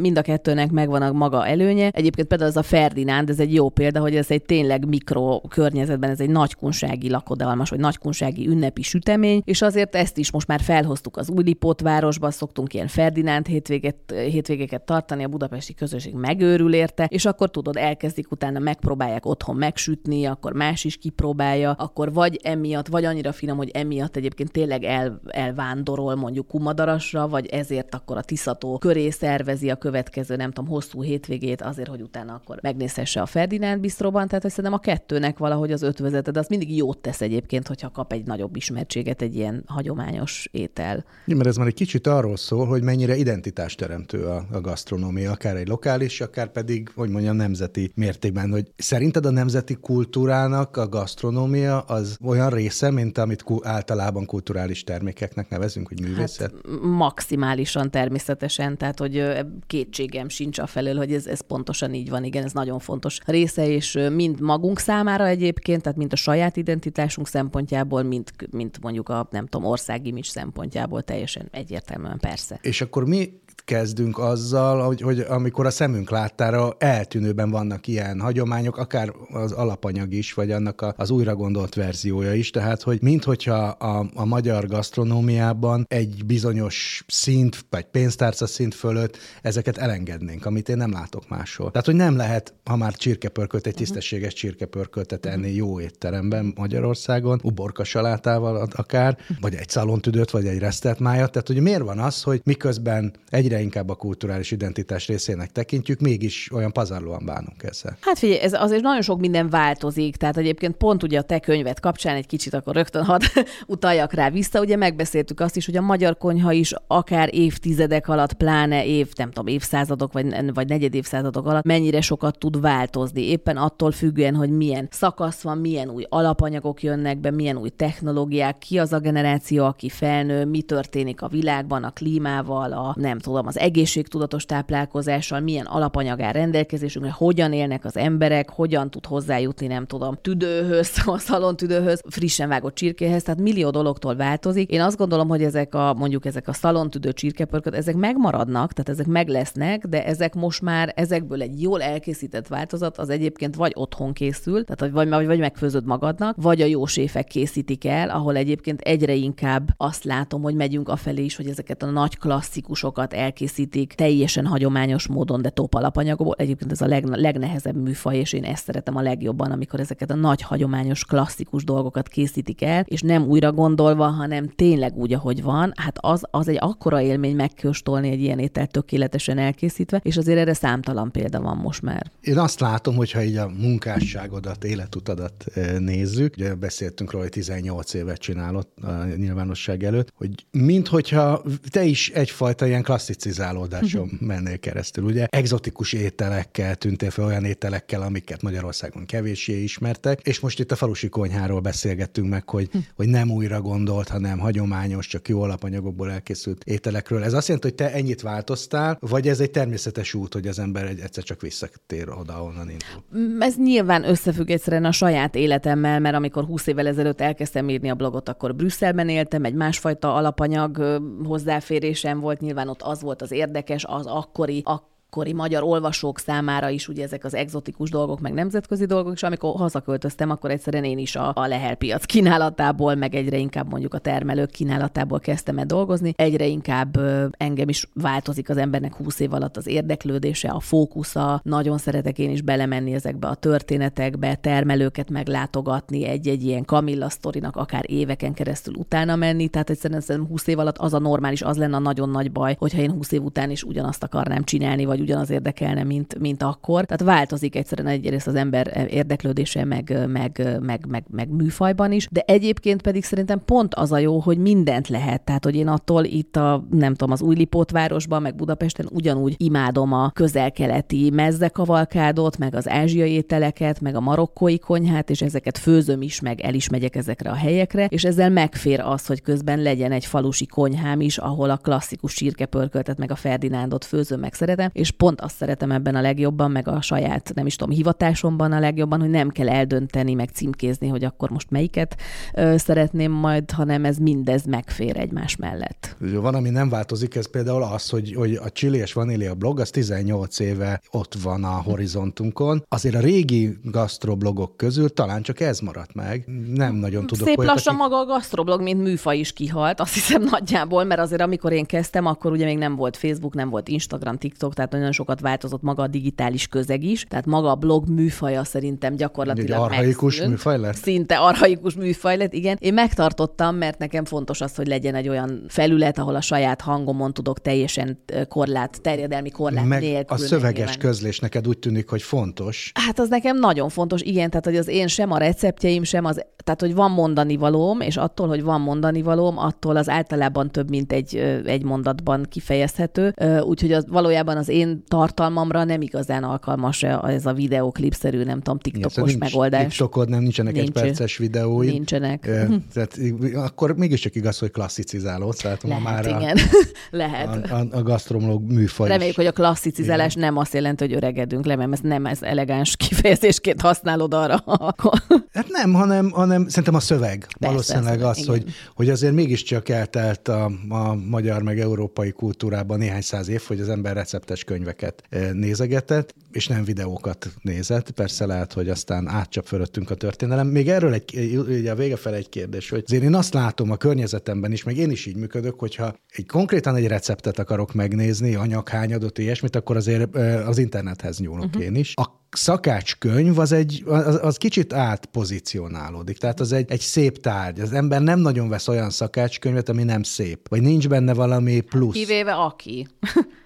mind a kettőnek megvan a maga előnye. Egyébként például az a Ferdinánd, ez egy jó példa, hogy ez egy tényleg mikro környezetben, ez egy nagykunsági lakodalmas, vagy nagykunsági ünnepi sütemény, és azért ezt is most már felhoztuk az Újlipót városba, szoktunk ilyen Ferdinánd hétvéget, hétvégeket tartani, a budapesti közösség megőrül érte, és akkor tudod, elkezdik utána megpróbálják otthon megsütni, akkor más is kipróbálja, akkor vagy emiatt, vagy annyira finom, hogy emiatt egyébként tényleg el, elvándorol mondjuk Kumadarasra, vagy ezért akkor a Tiszató köré szervezi a következő, nem tudom, hosszú hétvégét azért, hogy utána akkor megnézhesse a Ferdinánd bistróban, tehát hogy szerintem a kettőnek valahogy az ötvözete, de az mindig jót tesz egyébként, hogyha kap egy nagyobb ismertséget egy ilyen hagyományos étel. Ja, mert ez már egy kicsit arról szól, hogy mennyire identitásteremtő a, a gasztronómia, akár egy lokális, akár pedig, hogy mondjam, nemzeti mértékben, hogy szerinted a nemzeti kultúrának a gasztronómia az olyan része, mint amit általában kulturális termékeknek nevezünk, hogy művészet? Hát, maximálisan természetesen, tehát hogy kétségem sincs a felől, hogy ez, ez pontosan így van, igen, ez nagyon fontos része, és mind magunk számára egyébként, tehát mint a saját identitásunk szempontjából, mint, mint mondjuk a, nem tudom, országimage szempontjából teljesen egyértelműen persze. És akkor mi kezdünk azzal, hogy, hogy amikor a szemünk láttára eltűnőben vannak ilyen hagyományok, akár az alapanyag is, vagy annak a, az újra gondolt verziója is, tehát hogy minthogyha a, a magyar gasztronómiában egy bizonyos szint, vagy pénztárca szint fölött ezeket elengednénk, amit én nem látok máshol. Tehát, hogy nem lehet, ha már csirkepörkölt, egy tisztességes csirkepörköltet enni jó étteremben Magyarországon, uborka salátával akár, vagy egy szalontüdőt, vagy egy resztelt májat. Tehát, hogy miért van az, hogy miközben egyre egyre inkább a kulturális identitás részének tekintjük, mégis olyan pazarlóan bánunk ezzel. Hát figyelj, ez azért nagyon sok minden változik, tehát egyébként pont ugye a te könyvet kapcsán egy kicsit akkor rögtön hadd [LAUGHS] utaljak rá vissza, ugye megbeszéltük azt is, hogy a magyar konyha is akár évtizedek alatt, pláne év, nem tudom, évszázadok vagy, vagy negyed évszázadok alatt mennyire sokat tud változni, éppen attól függően, hogy milyen szakasz van, milyen új alapanyagok jönnek be, milyen új technológiák, ki az a generáció, aki felnő, mi történik a világban, a klímával, a nem tudom, az egészségtudatos táplálkozással, milyen alapanyag áll rendelkezésünkre, hogyan élnek az emberek, hogyan tud hozzájutni, nem tudom, tüdőhöz, [LAUGHS] a szalontüdőhöz, frissen vágott csirkéhez, tehát millió dologtól változik. Én azt gondolom, hogy ezek a mondjuk ezek a szalontüdő csirkepörköt, ezek megmaradnak, tehát ezek meg lesznek, de ezek most már ezekből egy jól elkészített változat az egyébként vagy otthon készül, tehát vagy, vagy, vagy megfőzöd magadnak, vagy a jó séfek készítik el, ahol egyébként egyre inkább azt látom, hogy megyünk afelé is, hogy ezeket a nagy klasszikusokat elkészítik teljesen hagyományos módon, de top alapanyagból. Egyébként ez a leg, legnehezebb műfaj, és én ezt szeretem a legjobban, amikor ezeket a nagy hagyományos klasszikus dolgokat készítik el, és nem újra gondolva, hanem tényleg úgy, ahogy van. Hát az, az egy akkora élmény megkóstolni egy ilyen ételt tökéletesen elkészítve, és azért erre számtalan példa van most már. Én azt látom, hogyha így a munkásságodat, életutadat eh, nézzük, ugye beszéltünk róla, hogy 18 évet csinálott a nyilvánosság előtt, hogy minthogyha te is egyfajta ilyen klasszicizálódáson uh-huh. mennél keresztül. Ugye egzotikus ételekkel tűntél fel, olyan ételekkel, amiket Magyarországon kevéssé ismertek, és most itt a falusi konyháról beszélgettünk meg, hogy, uh-huh. hogy nem újra gondolt, hanem hagyományos, csak jó alapanyagokból elkészült ételekről. Ez azt jelenti, hogy te ennyit változtál, vagy ez egy természetes út, hogy az ember egy, egyszer csak visszatér oda, ahonnan indul? Mm, ez nyilván összefügg egyszerűen a saját életemmel, mert amikor 20 évvel ezelőtt elkezdtem írni a blogot, akkor Brüsszelben éltem, egy másfajta alapanyag hozzáférésem volt, nyilván ott az volt az érdekes, az akkori, ak- akkori magyar olvasók számára is ugye ezek az egzotikus dolgok, meg nemzetközi dolgok, és amikor hazaköltöztem, akkor egyszerűen én is a, a lehelpiac kínálatából, meg egyre inkább mondjuk a termelők kínálatából kezdtem el dolgozni. Egyre inkább engem is változik az embernek 20 év alatt az érdeklődése, a fókusza. Nagyon szeretek én is belemenni ezekbe a történetekbe, termelőket meglátogatni, egy-egy ilyen Kamilla sztorinak akár éveken keresztül utána menni. Tehát egyszerűen 20 év alatt az a normális, az lenne a nagyon nagy baj, hogyha én 20 év után is ugyanazt akarnám csinálni, vagy vagy ugyanaz érdekelne, mint, mint akkor. Tehát változik egyszerűen egyrészt az ember érdeklődése, meg, meg, meg, meg, meg műfajban is, de egyébként pedig szerintem pont az a jó, hogy mindent lehet. Tehát, hogy én attól itt a, nem tudom, az Újlipótvárosban, meg Budapesten ugyanúgy imádom a közel-keleti mezzekavalkádot, meg az ázsiai ételeket, meg a marokkói konyhát, és ezeket főzöm is, meg el is megyek ezekre a helyekre, és ezzel megfér az, hogy közben legyen egy falusi konyhám is, ahol a klasszikus sírkepörköltet, meg a Ferdinándot főzöm, meg szeretem, és és pont azt szeretem ebben a legjobban, meg a saját, nem is tudom, hivatásomban a legjobban, hogy nem kell eldönteni, meg címkézni, hogy akkor most melyiket ö, szeretném majd, hanem ez mindez megfér egymás mellett. Van, ami nem változik, ez például az, hogy, hogy a Chili és Vanília blog, az 18 éve ott van a horizontunkon. Azért a régi gastroblogok közül talán csak ez maradt meg. Nem nagyon tudok Szép olyat, lassan akik... maga a gastroblog, mint műfaj is kihalt, azt hiszem nagyjából, mert azért amikor én kezdtem, akkor ugye még nem volt Facebook, nem volt Instagram, TikTok, tehát nagyon sokat változott maga a digitális közeg is, tehát maga a blog műfaja szerintem gyakorlatilag Egy arhaikus megszűnt. műfaj lett? Szinte arhaikus műfaj lett, igen. Én megtartottam, mert nekem fontos az, hogy legyen egy olyan felület, ahol a saját hangomon tudok teljesen korlát, terjedelmi korlát Meg nélkül. A szöveges nyilván. közlés neked úgy tűnik, hogy fontos. Hát az nekem nagyon fontos, igen, tehát hogy az én sem a receptjeim, sem az, tehát hogy van mondani valóm, és attól, hogy van mondani valóm, attól az általában több, mint egy, egy mondatban kifejezhető. Úgyhogy az valójában az én tartalmamra nem igazán alkalmas ez a videóklipszerű, nem tudom, TikTokos nincs, megoldás. TikTokod nem, nincsenek Nincs, egy perces videói. Nincsenek. E, tehát akkor mégiscsak igaz, hogy klasszicizáló. Tehát Lehet, már igen. A, [LAUGHS] Lehet. A, a, a gasztromológ műfaj Reméljük, hogy a klasszicizálás igen. nem azt jelenti, hogy öregedünk le, mert nem ez elegáns kifejezésként használod arra. [LAUGHS] hát nem, hanem, hanem szerintem a szöveg. Persze, Valószínűleg az, hogy, hogy azért mégiscsak eltelt a, a magyar meg európai kultúrában néhány száz év, hogy az ember receptes könyveket eh, nézegetett, és nem videókat nézett. Persze lehet, hogy aztán átcsap fölöttünk a történelem. Még erről egy, ugye a vége fel egy kérdés, hogy azért én azt látom a környezetemben is, meg én is így működök, hogyha egy konkrétan egy receptet akarok megnézni, anyaghányadot, ilyesmit, akkor azért eh, az internethez nyúlok uh-huh. én is. A szakácskönyv az, egy, az, az kicsit átpozícionálódik. Tehát az egy, egy szép tárgy. Az ember nem nagyon vesz olyan szakácskönyvet, ami nem szép. Vagy nincs benne valami plusz. Kivéve aki.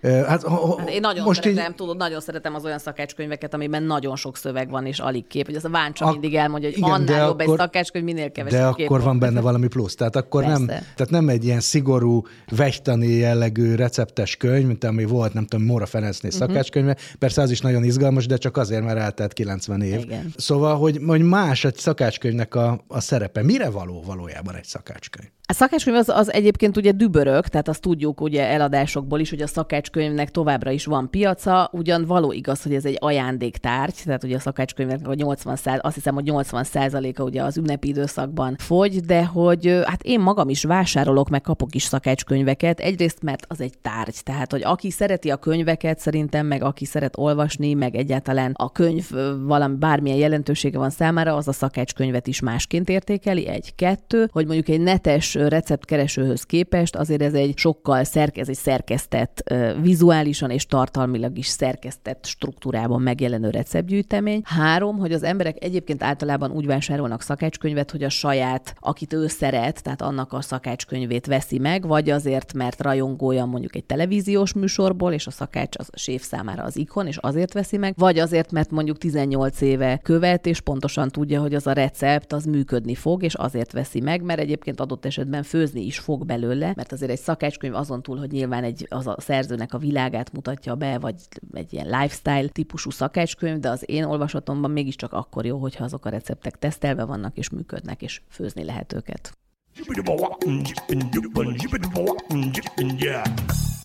Hát, hát én nagyon most szeretem, így... tudod, nagyon szeretem az olyan szakácskönyveket, amiben nagyon sok szöveg van, és alig kép. Hogy az a Váncsa a... mindig elmondja, hogy igen, annál jobb akkor... egy szakácskönyv, minél kevesebb De akkor van benne valami plusz. Tehát akkor nem, tehát nem egy ilyen szigorú, vegytani jellegű receptes könyv, mint ami volt, nem tudom, Móra Ferencné uh-huh. szakácskönyve. Persze az is nagyon izgalmas, de csak azért, mert eltelt 90 év. Igen. Szóval, hogy, hogy más egy szakácskönyvnek a, a szerepe. Mire való valójában egy szakácskönyv? A szakácskönyv az, az egyébként ugye dübörök, tehát azt tudjuk ugye eladásokból is, hogy a szakácskönyvnek továbbra is van piaca, ugyan való igaz, hogy ez egy ajándéktárgy, tehát ugye a szakácskönyvnek a 80 száz, azt hiszem, hogy 80 százaléka ugye az ünnepi időszakban fogy, de hogy hát én magam is vásárolok, meg kapok is szakácskönyveket, egyrészt mert az egy tárgy, tehát hogy aki szereti a könyveket szerintem, meg aki szeret olvasni, meg egyáltalán a könyv valami bármilyen jelentősége van számára, az a szakácskönyvet is másként értékeli, egy, kettő, hogy mondjuk egy netes receptkeresőhöz képest azért ez egy sokkal szerke, ez egy szerkesztett, vizuálisan és tartalmilag is szerkesztett struktúrában megjelenő receptgyűjtemény. Három, hogy az emberek egyébként általában úgy vásárolnak szakácskönyvet, hogy a saját, akit ő szeret, tehát annak a szakácskönyvét veszi meg, vagy azért, mert rajongója mondjuk egy televíziós műsorból, és a szakács az a séf számára az ikon, és azért veszi meg, vagy azért, mert mondjuk 18 éve követ, és pontosan tudja, hogy az a recept az működni fog, és azért veszi meg, mert egyébként adott esetben főzni is fog belőle, mert azért egy szakácskönyv azon túl, hogy nyilván egy, az a szerzőnek a világát mutatja be, vagy egy ilyen lifestyle típusú szakácskönyv, de az én olvasatomban mégiscsak akkor jó, hogyha azok a receptek tesztelve vannak és működnek, és főzni lehet őket.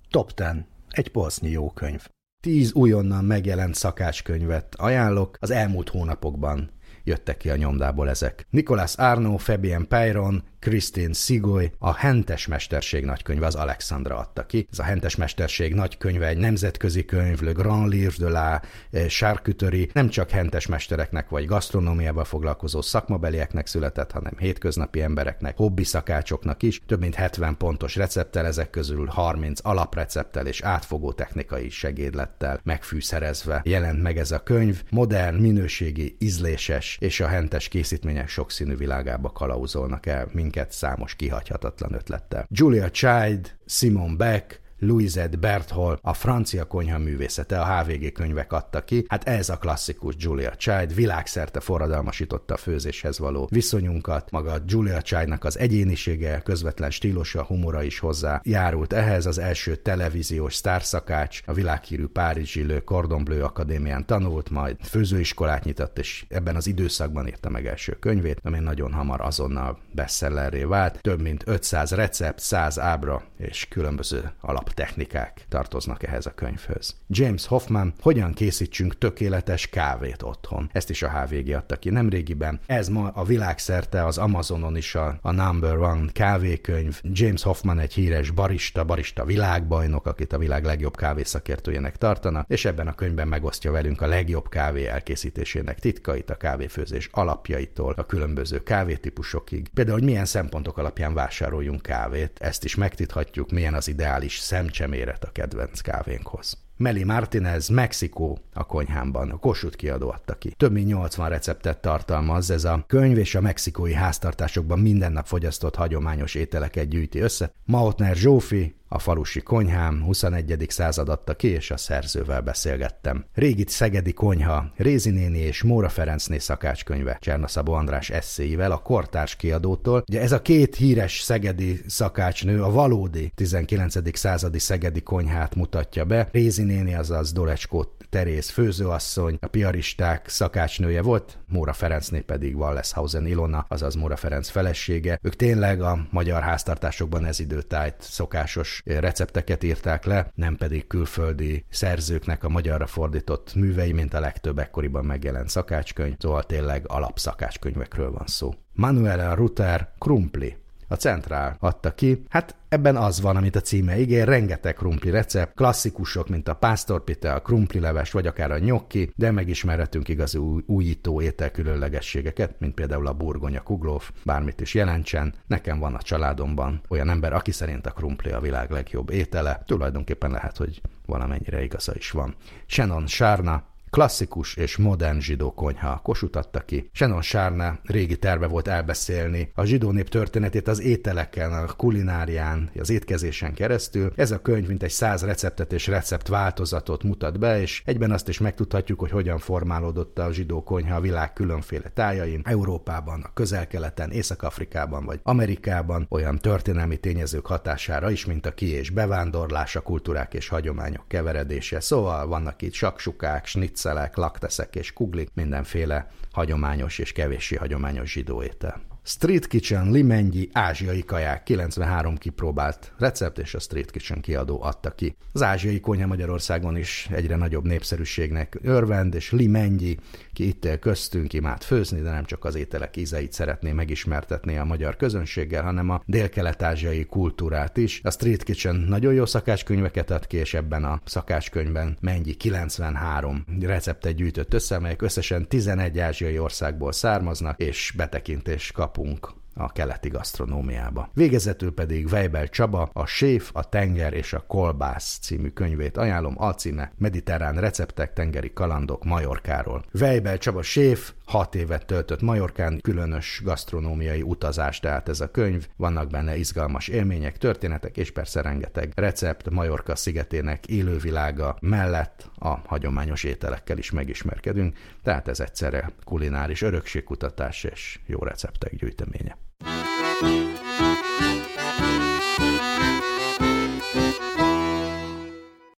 Top 10. Egy polsznyi jó könyv. Tíz újonnan megjelent szakácskönyvet ajánlok az elmúlt hónapokban jöttek ki a nyomdából ezek. Nicolas Arno, Fabien Peyron, Christine Sigoy, a Hentes Mesterség nagykönyve az Alexandra adta ki. Ez a Hentes Mesterség nagykönyve egy nemzetközi könyv, Le Grand Livre de la eh, Charcuterie, nem csak hentes mestereknek vagy gasztronómiával foglalkozó szakmabelieknek született, hanem hétköznapi embereknek, hobbi szakácsoknak is. Több mint 70 pontos recepttel, ezek közül 30 alaprecepttel és átfogó technikai segédlettel megfűszerezve jelent meg ez a könyv. Modern, minőségi, ízléses és a hentes készítmények sokszínű világába kalauzolnak el minket számos kihagyhatatlan ötlettel. Julia Child, Simon Beck, Louisette Berthold, a francia konyha művészete, a HVG könyvek adta ki. Hát ez a klasszikus Julia Child, világszerte forradalmasította a főzéshez való viszonyunkat, maga Julia Childnak az egyénisége, közvetlen stílusa, humora is hozzá járult ehhez. Az első televíziós sztárszakács, a világhírű Párizsi Le Cordon Bleu Akadémián tanult, majd főzőiskolát nyitott, és ebben az időszakban írta meg első könyvét, ami nagyon hamar azonnal bestsellerré vált. Több mint 500 recept, 100 ábra és különböző alap technikák tartoznak ehhez a könyvhöz. James Hoffman, hogyan készítsünk tökéletes kávét otthon. Ezt is a HVG adta ki nemrégiben. Ez ma a világszerte az Amazonon is a, a number one kávékönyv. James Hoffman egy híres barista, barista világbajnok, akit a világ legjobb kávészakértőjének tartanak, és ebben a könyvben megosztja velünk a legjobb kávé elkészítésének titkait, a kávéfőzés alapjaitól, a különböző kávétípusokig. Például, hogy milyen szempontok alapján vásároljunk kávét, ezt is megtithatjuk, milyen az ideális szem szemcseméret a kedvenc kávénkhoz. Meli Martinez, Mexikó a konyhámban, a Kossuth kiadó adta ki. Több mint 80 receptet tartalmaz ez a könyv, és a mexikói háztartásokban minden nap fogyasztott hagyományos ételeket gyűjti össze. Mautner Zsófi, a falusi konyhám 21. század adta ki, és a szerzővel beszélgettem. Régi Szegedi konyha, Rézi néni és Móra Ferencné szakácskönyve, Csernaszabó András eszéivel, a kortárs kiadótól. Ugye ez a két híres szegedi szakácsnő a valódi 19. századi szegedi konyhát mutatja be. Rézi néni, azaz Dolecskó Terész főzőasszony, a piaristák szakácsnője volt, Móra Ferencné pedig Walleshausen Ilona, azaz Móra Ferenc felesége. Ők tényleg a magyar háztartásokban ez időtájt szokásos recepteket írták le, nem pedig külföldi szerzőknek a magyarra fordított művei, mint a legtöbb ekkoriban megjelent szakácskönyv, szóval tényleg alapszakácskönyvekről van szó. Manuela Rutter Krumpli a Centrál adta ki. Hát ebben az van, amit a címe ígér, rengeteg krumpli recept, klasszikusok, mint a pásztorpite, a krumpli leves, vagy akár a nyokki, de megismerhetünk igazi új, újító étel különlegességeket, mint például a burgonya kuglóf, bármit is jelentsen. Nekem van a családomban olyan ember, aki szerint a krumpli a világ legjobb étele, tulajdonképpen lehet, hogy valamennyire igaza is van. Shannon Sárna, Klasszikus és modern zsidó konyha Kossuth ki. Shannon Sárne régi terve volt elbeszélni a zsidó nép történetét az ételeken, a kulinárián, az étkezésen keresztül. Ez a könyv mint egy száz receptet és recept változatot mutat be, és egyben azt is megtudhatjuk, hogy hogyan formálódott a zsidó konyha a világ különféle tájain, Európában, a közel-keleten, Észak-Afrikában vagy Amerikában, olyan történelmi tényezők hatására is, mint a ki- és bevándorlás, a kultúrák és hagyományok keveredése. Szóval vannak itt saksukák, snitzelek, lakteszek és kuglik, mindenféle hagyományos és kevéssé hagyományos zsidó étel. Street Kitchen limennyi ázsiai kaják 93 kipróbált recept, és a Street Kitchen kiadó adta ki. Az ázsiai konyha Magyarországon is egyre nagyobb népszerűségnek örvend, és limennyi, ki itt él köztünk, imád főzni, de nem csak az ételek ízeit szeretné megismertetni a magyar közönséggel, hanem a dél-kelet-ázsiai kultúrát is. A Street Kitchen nagyon jó szakácskönyveket ad ki, és ebben a szakácskönyvben mennyi 93 receptet gyűjtött össze, melyek összesen 11 ázsiai országból származnak, és betekintés kap Punkt. A keleti gasztronómiába. Végezetül pedig Weibel Csaba a Séf, a Tenger és a Kolbász című könyvét ajánlom, alcíme Mediterrán receptek, tengeri kalandok Majorkáról. Weibel Csaba Séf hat évet töltött Majorkán, különös gasztronómiai utazás, tehát ez a könyv, vannak benne izgalmas élmények, történetek, és persze rengeteg recept Majorka szigetének élővilága mellett a hagyományos ételekkel is megismerkedünk, tehát ez egyszerre kulináris örökségkutatás és jó receptek gyűjteménye. Música